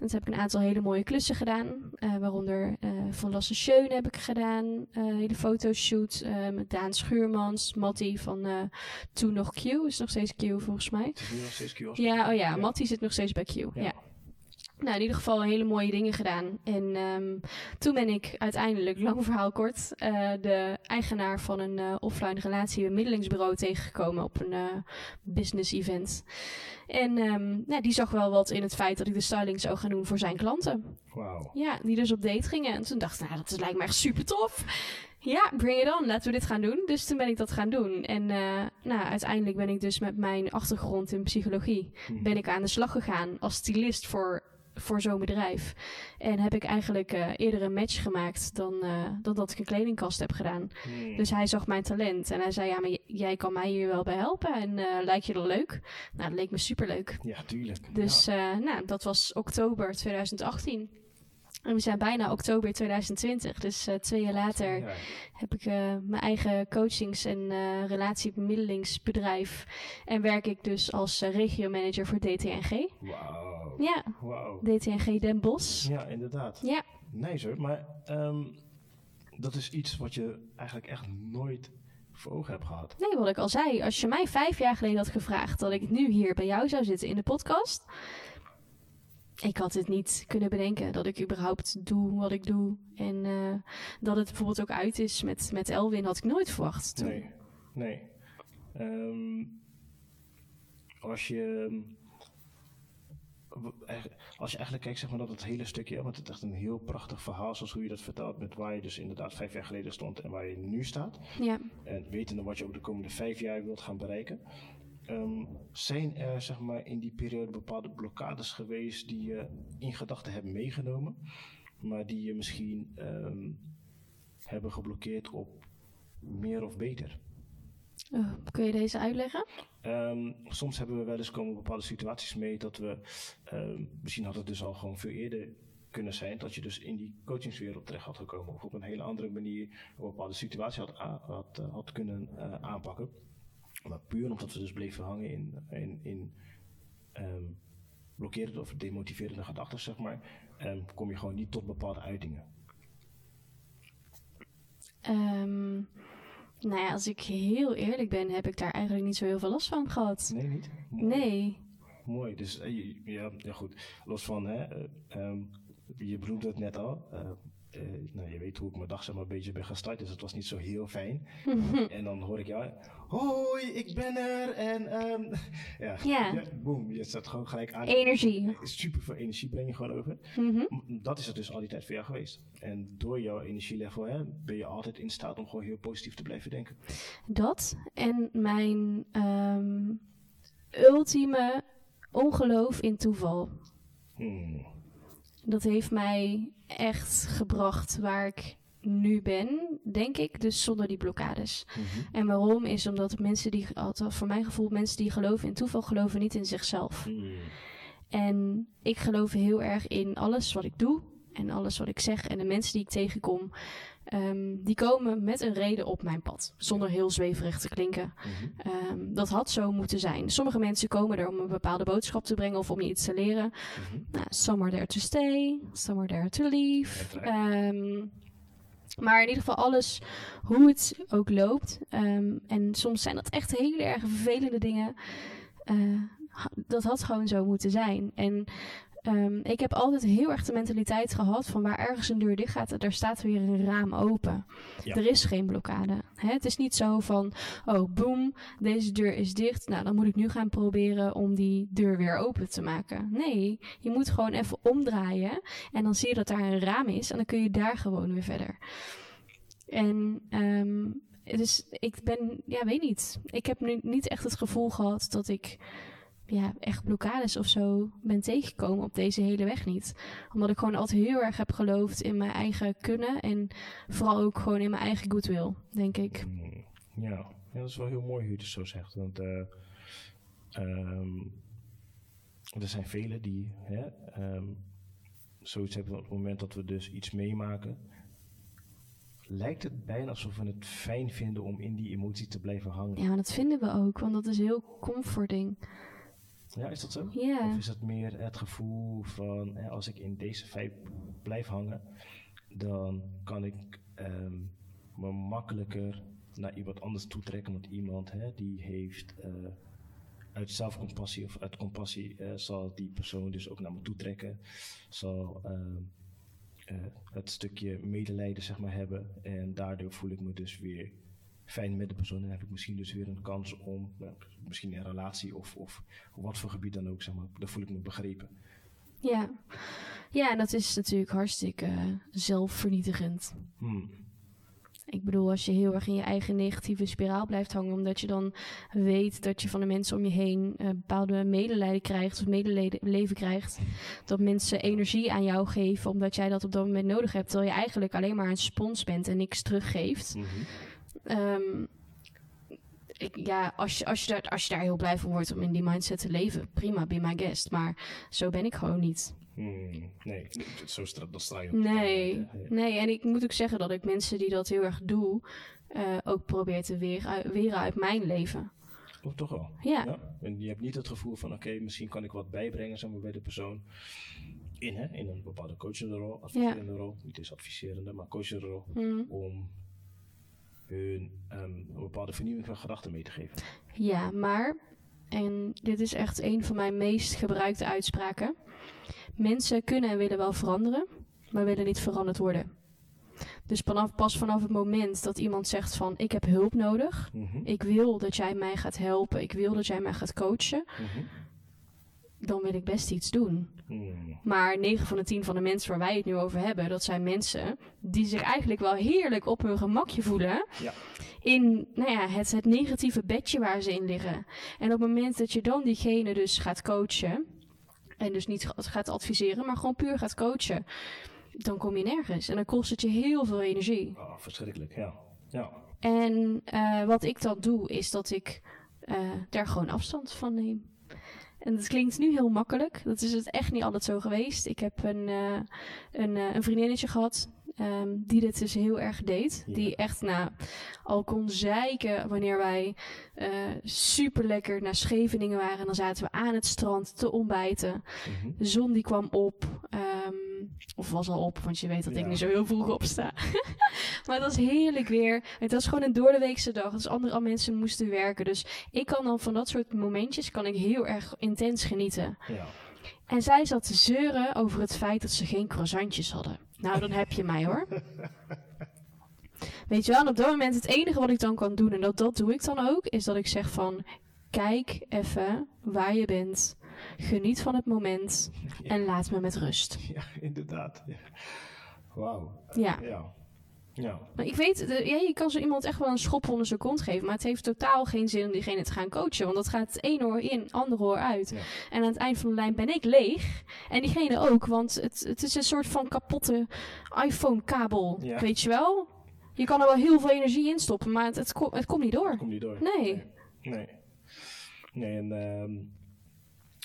En toen heb ik een aantal hele mooie klussen gedaan. eh, waaronder eh Van Lasse Schöne heb ik gedaan. eh hele fotoshoot met Daan Schuurmans. Mattie van toen nog Q. Is nog steeds Q volgens mij. Is nog steeds Q Ja, oh ja, Ja. Mattie zit nog steeds bij Q. Ja. Ja. Nou, in ieder geval hele mooie dingen gedaan. En ehm, toen ben ik uiteindelijk, lang verhaal kort, eh, de eigenaar van een eh, offline relatie bemiddelingsbureau tegengekomen op een eh, business event. En ehm, nou, die zag wel wat in het feit dat ik de styling zou gaan doen voor zijn klanten. Wauw. Ja, die dus op date gingen. En toen dacht ik, nou, dat is- lijkt me echt super tof. Ja, bring it on. Laten we dit gaan doen. Dus toen ben ik dat gaan doen. En nou, uiteindelijk ben ik dus met mijn achtergrond in psychologie... Hm. ben ik aan de slag gegaan als stylist voor, voor zo'n bedrijf. En heb ik eigenlijk eh, eerder een match gemaakt dan, eh, dan dat ik een kledingkast heb gedaan. Hm. Dus hij zag mijn talent en hij zei, ja, maar jij kan mij hier wel bij helpen. En eh, lijkt je dat leuk? Nou, dat leek me superleuk. Ja, tuurlijk. Dus Ja. nou, dat was oktober 2018. En we zijn bijna oktober 2020. Dus eh, twee jaar later heb ik eh, mijn eigen coachings- en eh relatiebemiddelingsbedrijf. En werk ik dus als regiomanager voor DTNG. Wauw. Ja, Wauw. DTNG Den Bosch. Ja, inderdaad. Ja. Nice hoor. Maar ehm, dat is iets wat je eigenlijk echt nooit voor ogen hebt gehad. Nee, wat ik al zei. Als je mij vijf jaar geleden had gevraagd dat ik nu hier bij jou zou zitten in de podcast. Ik had het niet kunnen bedenken dat ik überhaupt doe wat ik doe. En eh, dat het bijvoorbeeld ook uit is met, met Elwin had ik nooit verwacht. Toen. Nee. Nee. Ehm, als je... Als je eigenlijk kijkt, zeg maar, dat het hele stukje, want het is echt een heel prachtig verhaal, zoals hoe je dat vertelt, met waar je dus inderdaad vijf jaar geleden stond en waar je nu staat. Ja. En wetende wat je ook de komende vijf jaar wilt gaan bereiken. Ehm, zijn er zeg maar, in die periode bepaalde blokkades geweest die je in gedachten hebt meegenomen, maar die je misschien ehm, hebben geblokkeerd op meer of beter? Oh, kun je deze uitleggen? Ehm, soms hebben we wel eens komen bepaalde situaties mee dat we, misschien had het dus al gewoon veel eerder kunnen zijn, dat je dus in die coachingswereld terecht had gekomen. Of op een hele andere manier een bepaalde situatie had, had, eh, had kunnen eh, aanpakken. Maar puur omdat we dus bleven hangen in, in, in ehm, blokkerende of demotiverende gedachten, zeg maar, ehm, kom je gewoon niet tot bepaalde uitingen. Ehm, nou ja, als ik heel eerlijk ben, heb ik daar eigenlijk niet zo heel veel last van gehad. Nee, niet? Mooi. Nee. Mooi, dus eh, ja, ja goed. Los van, hè, eh, je benoemde het net al. eh, eh, nou, je weet hoe ik mijn dag zeg maar, een beetje ben gestart, dus het was niet zo heel fijn. en dan hoor ik jou, hoi, ik ben er. En ehm, ja, Ja. boom, je zet gewoon gelijk aan. Energie. Super veel energie breng je gewoon over. Mhm. Dat is het dus al die tijd voor jou geweest. En door jouw energielevel hè, ben je altijd in staat om gewoon heel positief te blijven denken. Dat en mijn ehm, ultieme ongeloof in toeval. Hmm. Dat heeft mij echt gebracht waar ik nu ben, denk ik, dus zonder die blokkades. Mhm. En waarom is omdat mensen die, althans voor mijn gevoel, mensen die geloven in toeval, geloven niet in zichzelf. Hmm. En ik geloof heel erg in alles wat ik doe en alles wat ik zeg. En de mensen die ik tegenkom, ehm, die komen met een reden op mijn pad. Zonder heel zweverig te klinken. Mhm. Ehm, dat had zo moeten zijn. Sommige mensen komen er om een bepaalde boodschap te brengen of om je iets te leren. Mhm. Nou, some are there to stay, some are there to leave. Ehm, maar in ieder geval alles, hoe het ook loopt. En soms zijn dat echt hele erg vervelende dingen. Eh, dat had gewoon zo moeten zijn. En ehm, ik heb altijd heel erg de mentaliteit gehad van waar ergens een deur dicht gaat, daar staat weer een raam open. Ja. Er is geen blokkade. Hè? Het is niet zo van, oh boem, deze deur is dicht. Nou, dan moet ik nu gaan proberen om die deur weer open te maken. Nee, je moet gewoon even omdraaien en dan zie je dat daar een raam is en dan kun je daar gewoon weer verder. En dus ik ben, ja, weet niet. Ik heb nu niet echt het gevoel gehad dat ik ja, echt blokkades of zo ben tegengekomen op deze hele weg niet. Omdat ik gewoon altijd heel erg heb geloofd in mijn eigen kunnen en vooral ook gewoon in mijn eigen goodwill, denk ik. Mm, Ja. ja, dat is wel heel mooi hoe je het zo zegt. Want eh, ehm, er zijn velen die hè, ehm, zoiets hebben op het moment dat we dus iets meemaken. Lijkt het bijna alsof we het fijn vinden om in die emotie te blijven hangen. Ja, maar dat vinden we ook, want dat is heel comforting. Ja, is dat zo? Of is het meer het gevoel van hè, als ik in deze vibe blijf hangen, dan kan ik ehm, me makkelijker naar iemand anders toetrekken. Want iemand hè, die heeft eh, uit zelfcompassie of uit compassie eh, zal die persoon dus ook naar me toetrekken. Zal ehm, eh, het stukje medelijden zeg maar hebben. En daardoor voel ik me dus weer fijn met de persoon. En heb ik misschien dus weer een kans om, nou, misschien in een relatie of, of wat voor gebied dan ook, zeg maar, dan voel ik me begrepen. Ja. ja, en dat is natuurlijk hartstikke zelfvernietigend. Hmm. Ik bedoel, als je heel erg in je eigen negatieve spiraal blijft hangen, omdat je dan weet dat je van de mensen om je heen eh, bepaalde medelijden krijgt of medeleven krijgt, dat mensen energie aan jou geven omdat jij dat op dat moment nodig hebt, terwijl je eigenlijk alleen maar een spons bent en niks teruggeeft. Mhm. Ehm, ik, ja, als je, als, je daar, als je daar heel blij van wordt om in die mindset te leven, prima, be my guest. Maar zo ben ik gewoon niet. Hmm. Nee, zo stra dat straal je op. Nee, Ja, ja. nee, en ik moet ook zeggen dat ik mensen die dat heel erg doen, eh, ook probeer te weren, weren uit mijn leven. Oh, toch wel? Ja, Ja. En je hebt niet het gevoel van, oké, misschien kan ik wat bijbrengen zeg maar, bij de persoon. In, hè, in een bepaalde coachende rol, adviserende rol. Niet eens adviserende, maar coachende rol. Hm. Om hun ehm, een bepaalde vernieuwing van gedachten mee te geven. ja, maar, en dit is echt een van mijn meest gebruikte uitspraken. Mensen kunnen en willen wel veranderen, maar willen niet veranderd worden. Dus vanaf, pas vanaf het moment dat iemand zegt van ik heb hulp nodig, Mhm. ik wil dat jij mij gaat helpen, ik wil dat jij mij gaat coachen, Mhm. Dan wil ik best iets doen. Hmm. Maar 9 van de 10 van de mensen waar wij het nu over hebben, dat zijn mensen die zich eigenlijk wel heerlijk op hun gemakje voelen. Ja. In nou ja, het, het negatieve bedje waar ze in liggen. En op het moment dat je dan diegene dus gaat coachen, en dus niet ga- gaat adviseren, maar gewoon puur gaat coachen, dan kom je nergens. En dan kost het je heel veel energie. Ah, verschrikkelijk, ja. Ja. En eh, wat ik dan doe, is dat ik eh, daar gewoon afstand van neem. En dat klinkt nu heel makkelijk. Dat is het echt niet altijd zo geweest. Ik heb een, eh, een, eh, een vriendinnetje gehad. Ehm, die dit dus heel erg deed. Ja. Die echt nou, al kon zeiken wanneer wij eh super lekker naar Scheveningen waren. En dan zaten we aan het strand te ontbijten. Mhm. De zon die kwam op. ehm, of was al op, want je weet dat ik niet zo heel vroeg opsta. maar het was heerlijk weer. Het was gewoon een doordeweekse dag. Dus andere mensen moesten werken. Dus ik kan dan van dat soort momentjes kan ik heel erg intens genieten. Ja. En zij zat te zeuren over het feit dat ze geen croissantjes hadden. Nou, dan heb je mij hoor. Weet je wel, en op dat moment het enige wat ik dan kan doen, en dat, dat doe ik dan ook, is dat ik zeg van, kijk even waar je bent, geniet van het moment Ja. en laat me met rust. Ja, inderdaad. Wauw. Ja. Ja. Ja. Maar ik weet, ja, je kan zo iemand echt wel een schop onder zijn kont geven, maar het heeft totaal geen zin om diegene te gaan coachen, want dat gaat het ene oor in, andere oor uit. Ja. En aan het eind van de lijn ben ik leeg. En diegene ook, want het, het is een soort van kapotte iPhone-kabel. Ja. Weet je wel? Je kan er wel heel veel energie in stoppen, maar het, het, ko- het komt niet door. Kom niet door. Nee. Nee. Nee, en ehm, een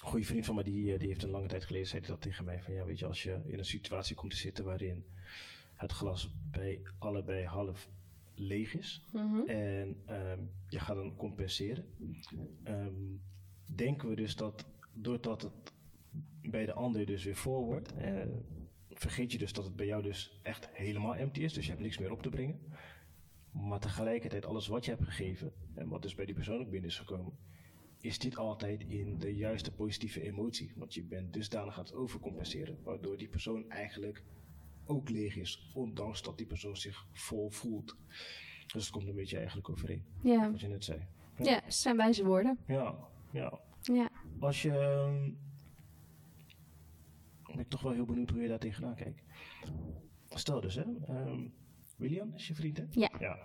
goede vriend van mij, die, eh, die heeft een lange tijd geleden, zei dat tegen mij. Van ja, weet je, als je in een situatie komt te zitten waarin het glas bij allebei half leeg is. Mhm. En ehm, je gaat dan compenseren. Ehm, denken we dus dat doordat het bij de ander dus weer vol wordt, eh, vergeet je dus dat het bij jou dus echt helemaal empty is. Dus je hebt niks meer op te brengen. Maar tegelijkertijd alles wat je hebt gegeven en wat dus bij die persoon ook binnen is gekomen, is dit altijd in de juiste positieve emotie. Want je bent dusdanig aan het overcompenseren, waardoor die persoon eigenlijk ook leeg is, ondanks dat die persoon zich vol voelt. Dus het komt een beetje eigenlijk overeen, Ja. wat je net zei. ja, het zijn wijze woorden. Ja, ja. Ja. Als je. ehm, ben ik toch wel heel benieuwd hoe je daar tegenaan kijkt. Stel dus, hè. ehm, William is je vriend, hè? Ja. Ja,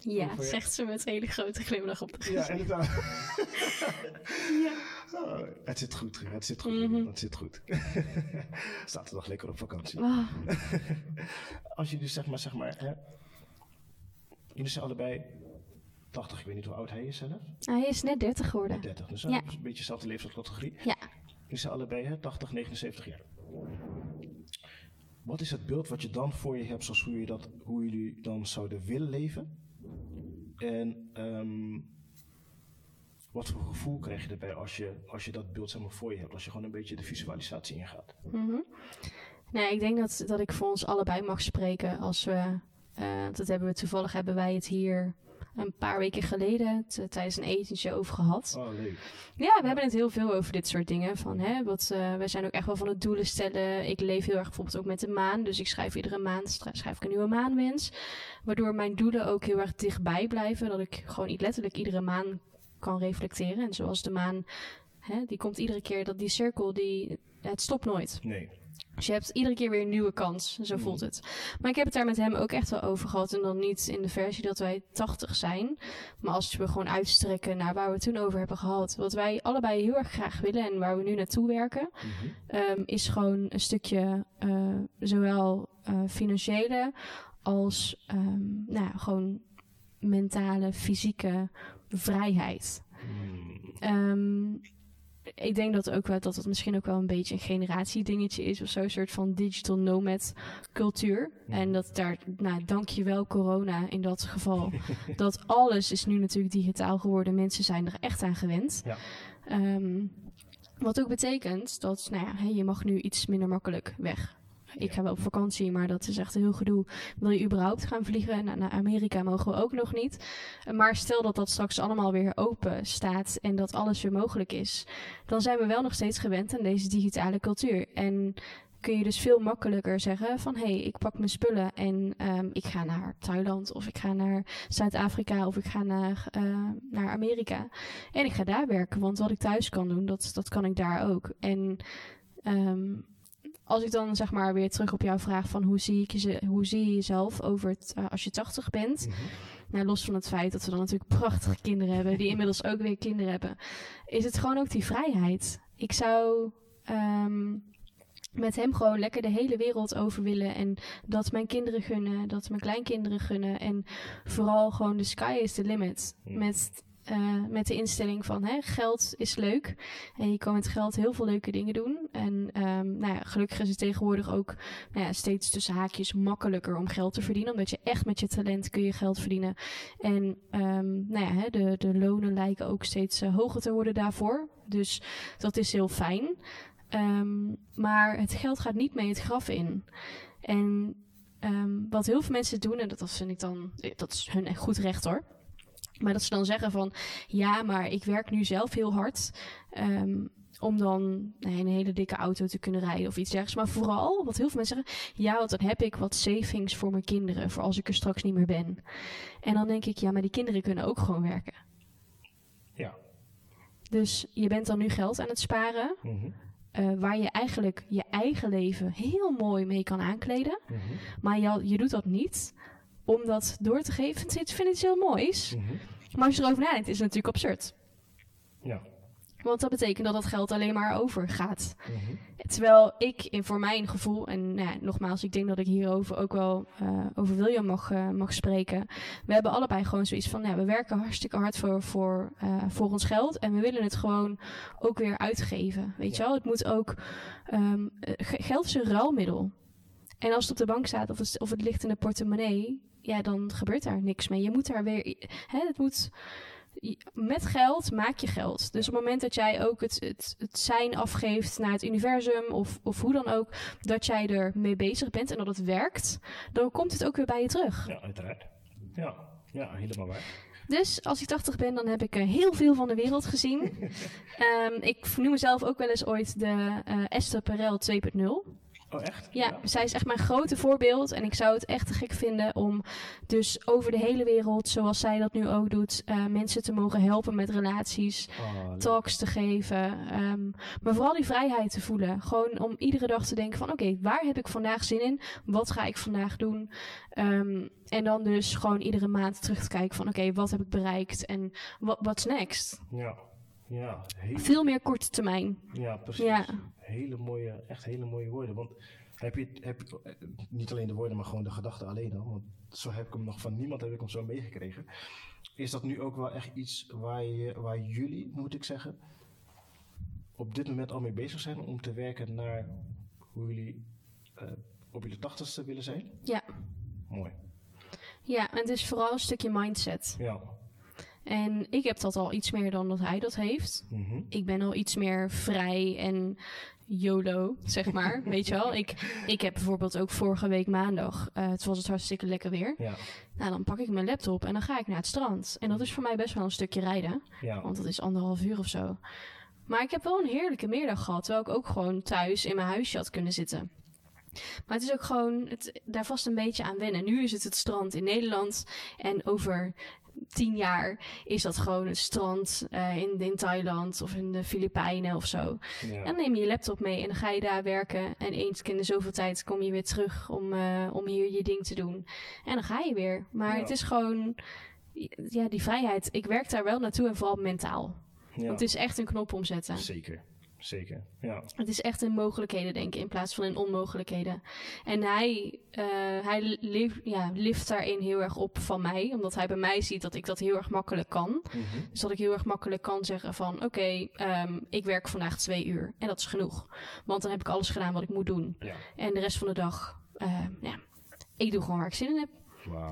Ja, zegt ze met een hele grote glimlach op de ja gezicht. inderdaad. Ja. Oh, het zit goed, het zit goed, Mhm. Het zit goed. Staat er nog lekker op vakantie. Oh, Als je dus zeg maar, zeg maar, hè. Jullie zijn allebei 80, ik weet niet hoe oud hij is zelf. hij is net 30 geworden. 30, dus Ja. een beetje dezelfde leeftijdscategorie. Ja. Jullie zijn allebei hè, 80, 79 jaar. Wat is het beeld wat je dan voor je hebt, zoals hoe, je dat, hoe jullie dan zouden willen leven? En ehm, wat voor gevoel krijg je erbij als je, als je dat beeld zeg maar, voor je hebt? Als je gewoon een beetje de visualisatie ingaat. Mhm. Nee, ik denk dat, dat ik voor ons allebei mag spreken als we. eh, dat hebben we toevallig hebben wij het hier een paar weken geleden tijdens een etentje over gehad. Oh, leuk. Ja, we hebben het heel veel over dit soort dingen. Van, hè, wat, eh, wij zijn ook echt wel van het doelen stellen. Ik leef heel erg bijvoorbeeld ook met de maan. Dus ik schrijf iedere maand schrijf ik een nieuwe maanwens. Waardoor mijn doelen ook heel erg dichtbij blijven. Dat ik gewoon letterlijk iedere maan kan reflecteren. En zoals de maan, hè, die komt iedere keer, dat die cirkel, die, het stopt nooit. Nee. Dus je hebt iedere keer weer een nieuwe kans. Zo voelt het. Maar ik heb het daar met hem ook echt wel over gehad. En dan niet in de versie dat wij 80 zijn. Maar als we gewoon uitstrekken naar waar we het toen over hebben gehad. Wat wij allebei heel erg graag willen en waar we nu naartoe werken. Mhm. ehm, is gewoon een stukje eh, zowel eh, financiële als ehm, nou, ja, gewoon mentale, fysieke vrijheid. Ehm, ik denk dat ook wel dat het misschien ook wel een beetje een generatiedingetje is of zo, een soort van digital nomad cultuur. Mhm. En dat daar, nou, dankjewel corona in dat geval, dat alles is nu natuurlijk digitaal geworden. Mensen zijn er echt aan gewend. Ja. Ehm, wat ook betekent dat, nou ja, je mag nu iets minder makkelijk weg. Ik ga wel op vakantie, maar dat is echt heel gedoe. Wil je überhaupt gaan vliegen? Nou, naar Amerika mogen we ook nog niet. Maar stel dat dat straks allemaal weer open staat en dat alles weer mogelijk is, dan zijn we wel nog steeds gewend aan deze digitale cultuur. En kun je dus veel makkelijker zeggen van hé, hey, ik pak mijn spullen en ehm, ik ga naar Thailand of ik ga naar Zuid-Afrika of ik ga naar, eh, naar Amerika. En ik ga daar werken, want wat ik thuis kan doen, dat, dat kan ik daar ook. En ehm, als ik dan zeg maar weer terug op jouw vraag van hoe zie, ik je, hoe zie je jezelf over het, eh, als je 80 bent. Mhm. Nou, los van het feit dat we dan natuurlijk prachtige kinderen hebben, die inmiddels ook weer kinderen hebben, is het gewoon ook die vrijheid. Ik zou ehm, met hem gewoon lekker de hele wereld over willen en dat mijn kinderen gunnen, dat mijn kleinkinderen gunnen en vooral gewoon de sky is the limit. Ja. Met, eh, met de instelling van hè, geld is leuk en je kan met geld heel veel leuke dingen doen. En ehm, nou ja, gelukkig is het tegenwoordig ook nou ja, steeds tussen haakjes makkelijker om geld te verdienen. Omdat je echt met je talent kun je geld verdienen. En ehm, nou ja, hè, de, de lonen lijken ook steeds eh, hoger te worden daarvoor. Dus dat is heel fijn. Ehm, maar het geld gaat niet mee het graf in. En wat heel veel mensen doen, en dat vind ik dan, dat is hun echt goed recht hoor. Maar dat ze dan zeggen van, ja, maar ik werk nu zelf heel hard. ehm, om dan nee, een hele dikke auto te kunnen rijden of iets dergelijks. Maar vooral, wat heel veel mensen zeggen, ja, want dan heb ik wat savings voor mijn kinderen, voor als ik er straks niet meer ben. En dan denk ik, ja, maar die kinderen kunnen ook gewoon werken. Ja. Dus je bent dan nu geld aan het sparen, Mhm. eh, waar je eigenlijk je eigen leven heel mooi mee kan aankleden. Mhm. Maar je, je doet dat niet om dat door te geven. Ik vind het iets heel moois. Mhm. Maar als je erover nadenkt, is het natuurlijk absurd. Ja. Want dat betekent dat dat geld alleen maar overgaat. Mhm. Terwijl ik in voor mijn gevoel, en nou ja, nogmaals, ik denk dat ik hierover ook wel eh, over William mag, eh, mag spreken. We hebben allebei gewoon zoiets van, ja, we werken hartstikke hard voor, voor, eh, voor ons geld. En we willen het gewoon ook weer uitgeven. Weet je wel, het moet ook, ehm, eh, ge- geld is een ruilmiddel. En als het op de bank staat of het, of het ligt in de portemonnee, ja, dan gebeurt daar niks mee. Je moet daar weer, hè, het moet, met geld maak je geld. Dus op het moment dat jij ook het, het, het zijn afgeeft naar het universum of, of hoe dan ook, dat jij er mee bezig bent en dat het werkt, dan komt het ook weer bij je terug. Ja, uiteraard. Ja. Ja, helemaal waar. Dus als ik 80 ben, dan heb ik eh, heel veel van de wereld gezien. Ehm, ik noem mezelf ook wel eens ooit de eh, Esther Perel 2.0. Oh, echt? Ja, zij is echt mijn grote voorbeeld. En ik zou het echt te gek vinden om dus over de hele wereld, zoals zij dat nu ook doet, eh, mensen te mogen helpen met relaties, Oh, talks te geven. ehm, maar vooral die vrijheid te voelen. Gewoon om iedere dag te denken van oké, waar heb ik vandaag zin in? Wat ga ik vandaag doen? Ehm, en dan dus gewoon iedere maand terug te kijken van oké, wat heb ik bereikt en wat what's next? Ja. Ja, heel, Veel meer korte termijn. ja, precies. Ja. Hele mooie, echt hele mooie woorden. Want heb je, heb niet alleen de woorden, maar gewoon de gedachten alleen al. Want zo heb ik hem nog van niemand heb ik hem zo meegekregen. Is dat nu ook wel echt iets waar, je, waar jullie, moet ik zeggen, op dit moment al mee bezig zijn om te werken naar hoe jullie eh, op jullie tachtigste willen zijn? Ja. Mooi. Ja, en het is vooral een stukje mindset. Ja. En ik heb dat al iets meer dan dat hij dat heeft. Mhm. Ik ben al iets meer vrij en YOLO, zeg maar. Weet je wel? Ik, ik heb bijvoorbeeld ook vorige week maandag, eh het was het hartstikke lekker weer. Ja, Nou, dan pak ik mijn laptop en dan ga ik naar het strand. En dat is voor mij best wel een stukje rijden. ja. Want dat is anderhalf uur of zo. Maar ik heb wel een heerlijke middag gehad. Terwijl ik ook gewoon thuis in mijn huisje had kunnen zitten. Maar het is ook gewoon het, daar vast een beetje aan wennen. Nu is het het strand in Nederland. En over tien jaar is dat gewoon het strand eh, in, in Thailand of in de Filipijnen of zo. ja. En dan neem je je laptop mee en dan ga je daar werken. En eens in de zoveel tijd kom je weer terug om, eh, om hier je ding te doen. En dan ga je weer. Maar Ja. het is gewoon, ja, die vrijheid. Ik werk daar wel naartoe en vooral mentaal. ja. Want het is echt een knop omzetten. Zeker, zeker. Ja, Het is echt in mogelijkheden denken in plaats van in onmogelijkheden. En hij, eh, hij lift, ja, lift daarin heel erg op van mij. Omdat hij bij mij ziet dat ik dat heel erg makkelijk kan. Mhm. Dus dat ik heel erg makkelijk kan zeggen van... Oké, ehm, ik werk vandaag twee uur. En dat is genoeg. Want dan heb ik alles gedaan wat ik moet doen. ja. En de rest van de dag... eh, ja, ik doe gewoon waar ik zin in heb.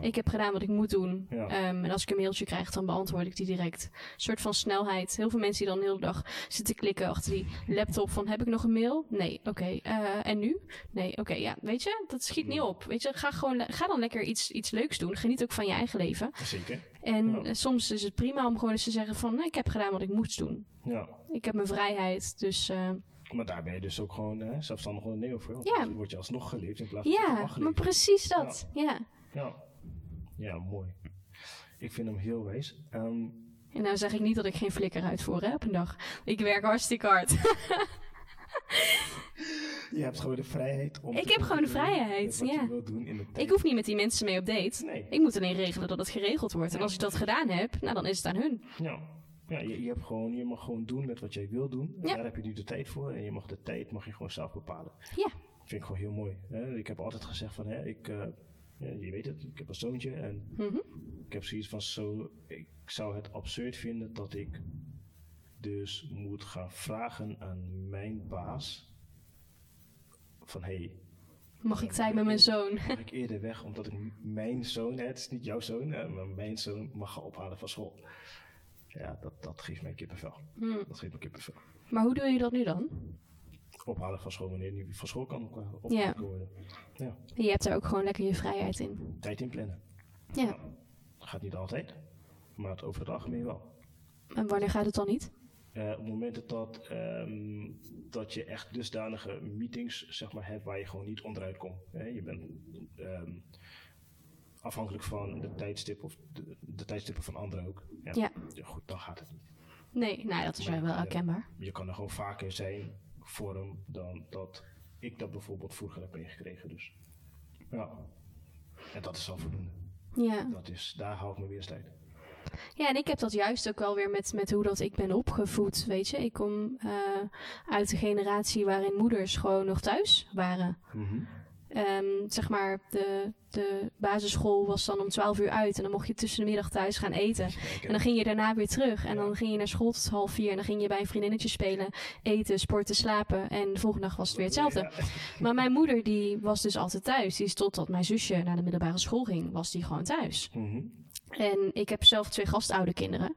Ik heb gedaan wat ik moet doen. Ja. Ehm, en als ik een mailtje krijg, dan beantwoord ik die direct. Een soort van snelheid. Heel veel mensen die dan de hele dag zitten klikken achter die laptop van... Heb ik nog een mail? Nee. Oké. eh, en nu? Nee. Oké. ja, weet je, dat schiet niet op. Weet je, ga, gewoon, ga dan lekker iets, iets leuks doen. Geniet ook van je eigen leven. Zeker. En Ja. eh, soms is het prima om gewoon eens te zeggen van... Nee, ik heb gedaan wat ik moest doen. Ja. Ik heb mijn vrijheid. Dus eh, Maar daar ben je dus ook gewoon hè, zelfstandig ondernemer voor. Ja. word je alsnog geleefd in plaats van ja, maar precies dat. Ja. Ja. ja, mooi. Ik vind hem heel wijs. Ehm, En nou zeg ik niet dat ik geen flikker uitvoer hè, op een dag. Ik werk hartstikke hard. je hebt gewoon de vrijheid om Ik te heb gewoon de vrijheid, wat ja. je wilt doen in de tijd. Ik hoef niet met die mensen mee op date. Nee. Ik moet alleen regelen dat het geregeld wordt. En als ik dat gedaan heb, nou dan is het aan hun. Ja, ja je, je, hebt gewoon, je mag gewoon doen met wat jij wil doen. Ja. Daar heb je nu de tijd voor. En je mag de tijd mag je gewoon zelf bepalen. Ja. vind ik gewoon heel mooi. Hè? Ik heb altijd gezegd van, hè, ik, eh, ja, je weet het, ik heb een zoontje en Mhm. ik heb zoiets van zo, ik zou het absurd vinden dat ik dus moet gaan vragen aan mijn baas van, hey, Mag ik tijd met mijn zoon? mag ik eerder weg omdat ik mijn zoon, het is niet jouw zoon, maar mijn zoon mag gaan ophalen van school. Ja, dat, dat geeft mij kippenvel. Hmm. Dat geeft me kippenvel. Maar hoe doe je dat nu dan? Ophalen van school wanneer hij van school kan op- opgehaald Ja. worden. Ja, Je hebt daar ook gewoon lekker je vrijheid in. tijd inplannen. Ja. Gaat niet altijd, maar het over het algemeen wel. En wanneer gaat het dan niet? Eh, op momenten dat, ehm, dat je echt dusdanige meetings zeg maar, hebt waar je gewoon niet onderuit komt. Hè? Je bent ehm, afhankelijk van de tijdstip of de, de tijdstippen van anderen ook. Ja, Ja. Goed, dan gaat het niet. Nee, nou dat is wel wel herkenbaar. Je kan er gewoon vaker zijn voor hem dan dat ik dat bijvoorbeeld vroeger heb meegekregen. Dus ja, en dat is al voldoende. Ja. Dat is, daar hou ik me weer tijd. Ja, en ik heb dat juist ook wel weer met, met hoe dat ik ben opgevoed, weet je. Ik kom eh, uit de generatie waarin moeders gewoon nog thuis waren. Ehm, zeg maar, de, de basisschool was dan om 12 uur uit en dan mocht je tussen de middag thuis gaan eten. En dan ging je daarna weer terug en dan ging je naar school tot half vier en dan ging je bij een vriendinnetje spelen, eten, sporten, slapen en de volgende dag was het weer hetzelfde. Ja. Maar mijn moeder die was dus altijd thuis. Die is totdat mijn zusje naar de middelbare school ging, was die gewoon thuis. Mhm. En ik heb zelf twee gastoude kinderen.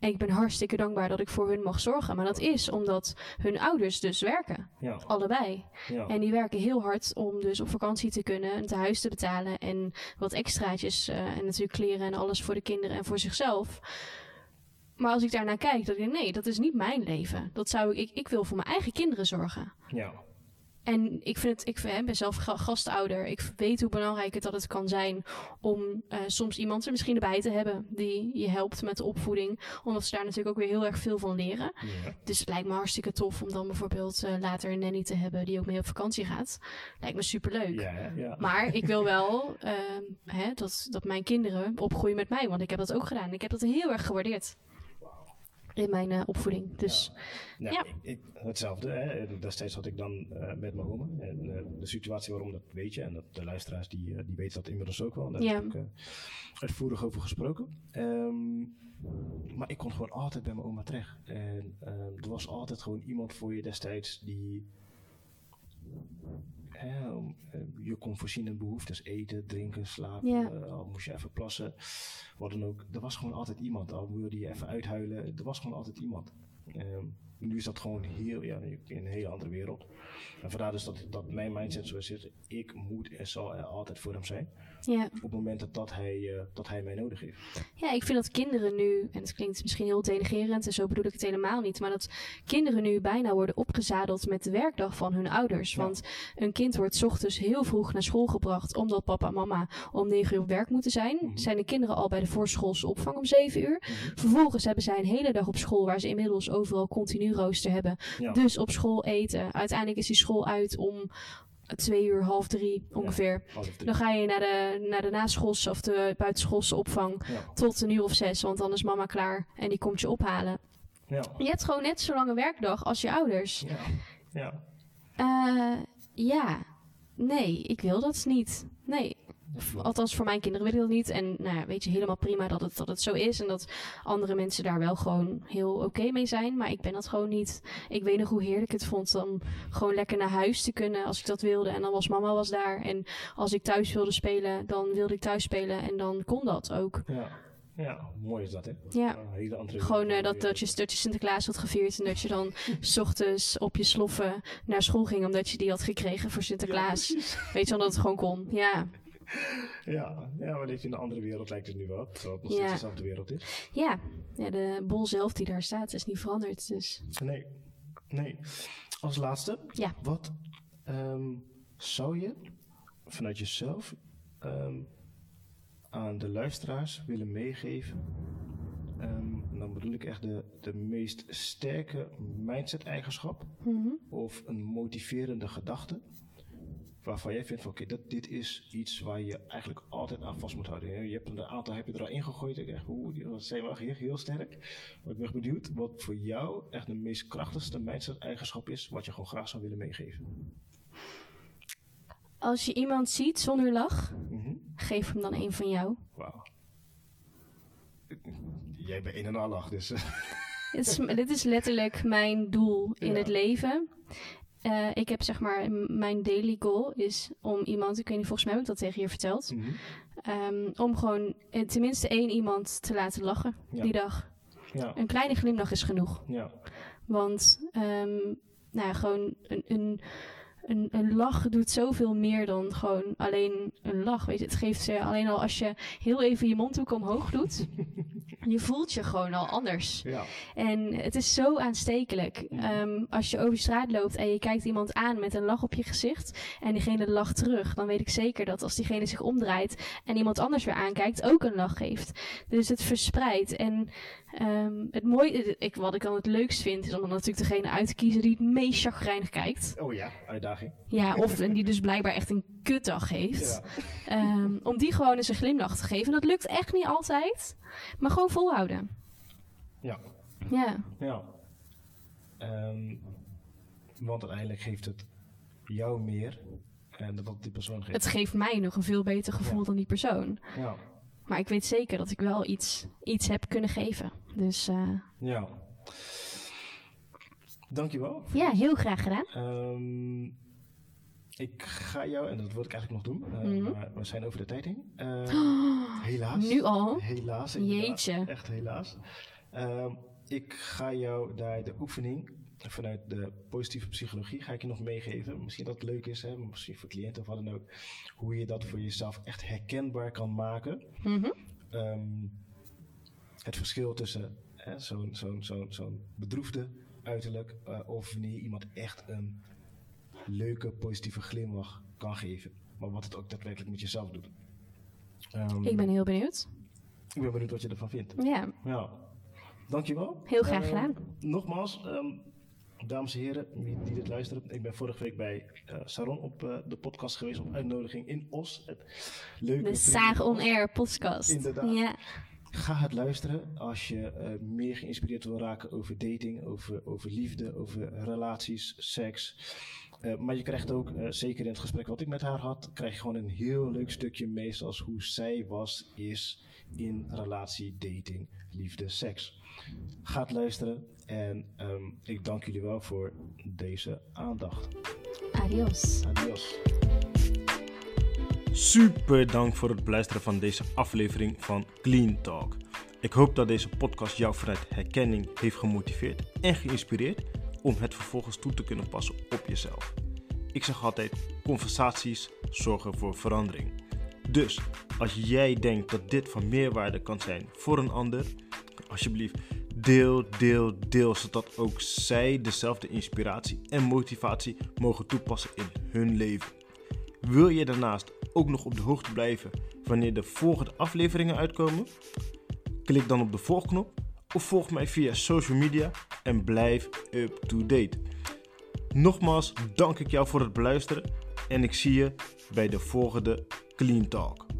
En ik ben hartstikke dankbaar dat ik voor hun mag zorgen. Maar dat is omdat hun ouders dus werken. Ja, Allebei. ja. En die werken heel hard om dus op vakantie te kunnen, een tehuis te betalen en wat extraatjes eh, en natuurlijk kleren en alles voor de kinderen en voor zichzelf. Maar als ik daarnaar kijk, dan denk ik, nee, dat is niet mijn leven. Dat zou ik, ik, ik wil voor mijn eigen kinderen zorgen. ja. En ik vind het, ik vind- hè, ben zelf ga- gastouder. Ik weet hoe belangrijk het dat het kan zijn om eh, soms iemand er misschien erbij te hebben die je helpt met de opvoeding. Omdat ze daar natuurlijk ook weer heel erg veel van leren. ja. Dus het lijkt me hartstikke tof om dan bijvoorbeeld eh, later een nanny te hebben die ook mee op vakantie gaat. Lijkt me superleuk. Ja. Maar ik wil wel ehm, hè, dat, dat mijn kinderen opgroeien met mij. Want ik heb dat ook gedaan. Ik heb dat heel erg gewaardeerd. In mijn eh, opvoeding. Dus Nou, Ja. ik, ik- hetzelfde. Hè. En Destijds had ik dan eh, met mijn oma. En eh, de situatie waarom, dat weet je. En dat, de luisteraars die, eh, die weten dat inmiddels ook wel. Daar Ja. heb ik uitvoerig over gesproken. Ehm, maar ik kon gewoon altijd bij mijn oma terecht. En ehm, er was altijd gewoon iemand voor je destijds die... hè, om, eh, je kon voorzien in behoeftes. Eten, drinken, slapen. Eh, al moest je even plassen. Wat dan ook. Er was gewoon altijd iemand. Al wilde je even uithuilen. Er was gewoon altijd iemand. Ehm, nu is dat gewoon heel, ja, in een hele andere wereld. En vandaar dus dat, dat mijn mindset zo zit. Ik moet en zal er altijd voor hem zijn. Ja. Op het moment dat, dat, hij, eh, dat hij mij nodig heeft. Ja, ik vind dat kinderen nu, en het klinkt misschien heel denigerend en zo bedoel ik het helemaal niet, maar dat kinderen nu bijna worden opgezadeld met de werkdag van hun ouders. Ja. Want een kind wordt 's ochtends heel vroeg naar school gebracht omdat papa en mama om 9 uur op werk moeten zijn. Mhm. Zijn de kinderen al bij de voorschoolse opvang om 7 uur. Vervolgens hebben zij een hele dag op school waar ze inmiddels overal continu rooster hebben. Ja. Dus op school eten. Uiteindelijk is die school uit om 2 uur, half drie ongeveer. Half drie. Dan ga je naar de, naar de naschoolse of de buitenschoolse opvang Ja. tot een uur of zes, want dan is mama klaar en die komt je ophalen. Ja. Je hebt gewoon net zo lange werkdag als je ouders. Ja. Ja. Eh, ja, nee, ik wil dat niet. Nee, althans voor mijn kinderen wil ik dat niet. En nou ja, weet je, helemaal prima dat het, dat het zo is en dat andere mensen daar wel gewoon heel oké mee zijn. Maar ik ben dat gewoon niet. Ik weet nog hoe heerlijk het vond om gewoon lekker naar huis te kunnen als ik dat wilde. En dan was mama was daar. En als ik thuis wilde spelen, dan wilde ik thuis spelen en dan kon dat ook. Ja. Ja, mooi is dat, hè? Ja. Hele andere Gewoon eh, dat, dat, je, dat je Sinterklaas had gevierd en dat je dan s ochtends op je sloffen naar school ging omdat je die had gekregen voor Sinterklaas. Ja. Weet je wel dat het gewoon kon? Ja. Ja, ja, maar leef je in een andere wereld lijkt het nu wel. Terwijl het nog steeds dezelfde wereld is. Ja. ja, de bol zelf die daar staat is niet veranderd. Dus Nee, nee. Als laatste, Ja. wat ehm, zou je vanuit jezelf ehm, aan de luisteraars willen meegeven? Ehm, en dan bedoel ik echt de, de meest sterke mindset-eigenschap mhm. of een motiverende gedachte. Waarvan jij vindt van oké, dat dit is iets waar je eigenlijk altijd aan vast moet houden. Je hebt een aantal heb je er al ingegooid. Ik dacht, oeh, die zijn wel heel, heel sterk. Maar ik ben benieuwd wat voor jou echt de meest krachtigste mindset-eigenschap is, wat je gewoon graag zou willen meegeven. Als je iemand ziet zonder lach, Mhm. geef hem dan een van jou. Wauw. Jij bent een en al lach, dus. eh, Dit is, dit is letterlijk mijn doel in Ja. het leven. Eh, ik heb zeg maar, mijn daily goal is om iemand, ik weet niet, volgens mij heb ik dat tegen je verteld. mhm. Ehm, om gewoon eh, tenminste één iemand te laten lachen Ja. die dag. Ja, Een kleine glimlach is genoeg. ja, Want ehm, nou ja, gewoon een, een, een, een lach doet zoveel meer dan gewoon alleen een lach. Weet je, het geeft je alleen al als je heel even je mondhoek omhoog doet. je voelt je gewoon al anders. ja. En het is zo aanstekelijk. Ehm, als je over straat loopt en je kijkt iemand aan met een lach op je gezicht en diegene lacht terug, dan weet ik zeker dat als diegene zich omdraait en iemand anders weer aankijkt, ook een lach geeft. Dus het verspreidt. En ehm, het mooie, ik, wat ik dan het leukst vind, is om dan natuurlijk degene uit te kiezen die het meest chagrijnig kijkt. Oh ja, uitdaging. Ja, of en die dus blijkbaar echt een kutdag heeft. Ja. Ehm, om die gewoon eens een glimlach te geven. En dat lukt echt niet altijd, maar gewoon volhouden. Ja. Ja. Ja. Ehm, want uiteindelijk geeft het jou meer en dat wat die persoon geeft. Het geeft mij nog een veel beter gevoel Ja. dan die persoon. Ja. Maar ik weet zeker dat ik wel iets, iets heb kunnen geven. Dus eh, Ja. Dankjewel. ja, heel graag gedaan. Ehm, ik ga jou, en dat wil ik eigenlijk nog doen, eh, Mhm. maar we zijn over de tijd heen. Ehm, helaas. Nu al? Helaas. Jeetje. Echt helaas. Ehm, ik ga jou daar de oefening vanuit de positieve psychologie ga ik je nog meegeven. Misschien dat het leuk is, hè? misschien voor cliënten of wat dan ook. Hoe je dat voor jezelf echt herkenbaar kan maken. Mhm. Ehm, het verschil tussen hè, zo'n zo'n zo'n zo'n bedroefde uiterlijk eh, of wanneer iemand echt een leuke, positieve glimlach kan geven. Maar wat het ook daadwerkelijk met jezelf doet. Ehm, Ik ben heel benieuwd. ik ben benieuwd wat je ervan vindt. Ja, Ja, dankjewel. Heel graag Ehm, gedaan. Nogmaals, dames en heren die, die dit luisteren. Ik ben vorige week bij eh Saron op eh, de podcast geweest op uitnodiging in Os. Het leuke de in On. Air podcast. Inderdaad. Ja. Ga het luisteren als je eh, meer geïnspireerd wil raken over dating, over, over liefde, over relaties, seks. Maar je krijgt ook, zeker in het gesprek wat ik met haar had, krijg je gewoon een heel leuk stukje mee zoals hoe zij was, is in relatie, dating, liefde, seks. Ga het luisteren en ehm, ik dank jullie wel voor deze aandacht. Adios. Adios. Super dank voor het beluisteren van deze aflevering van Clean Talk. Ik hoop dat deze podcast jou vanuit herkenning heeft gemotiveerd en geïnspireerd om het vervolgens toe te kunnen passen op jezelf. Ik zeg altijd: conversaties zorgen voor verandering. Dus als jij denkt dat dit van meerwaarde kan zijn voor een ander, alsjeblieft deel, deel, deel, zodat ook zij dezelfde inspiratie en motivatie mogen toepassen in hun leven. Wil je daarnaast ook nog op de hoogte blijven wanneer de volgende afleveringen uitkomen? Klik dan op de volgknop of volg mij via social media en blijf up to date. Nogmaals dank ik jou voor het beluisteren en ik zie je bij de volgende Clean Talk.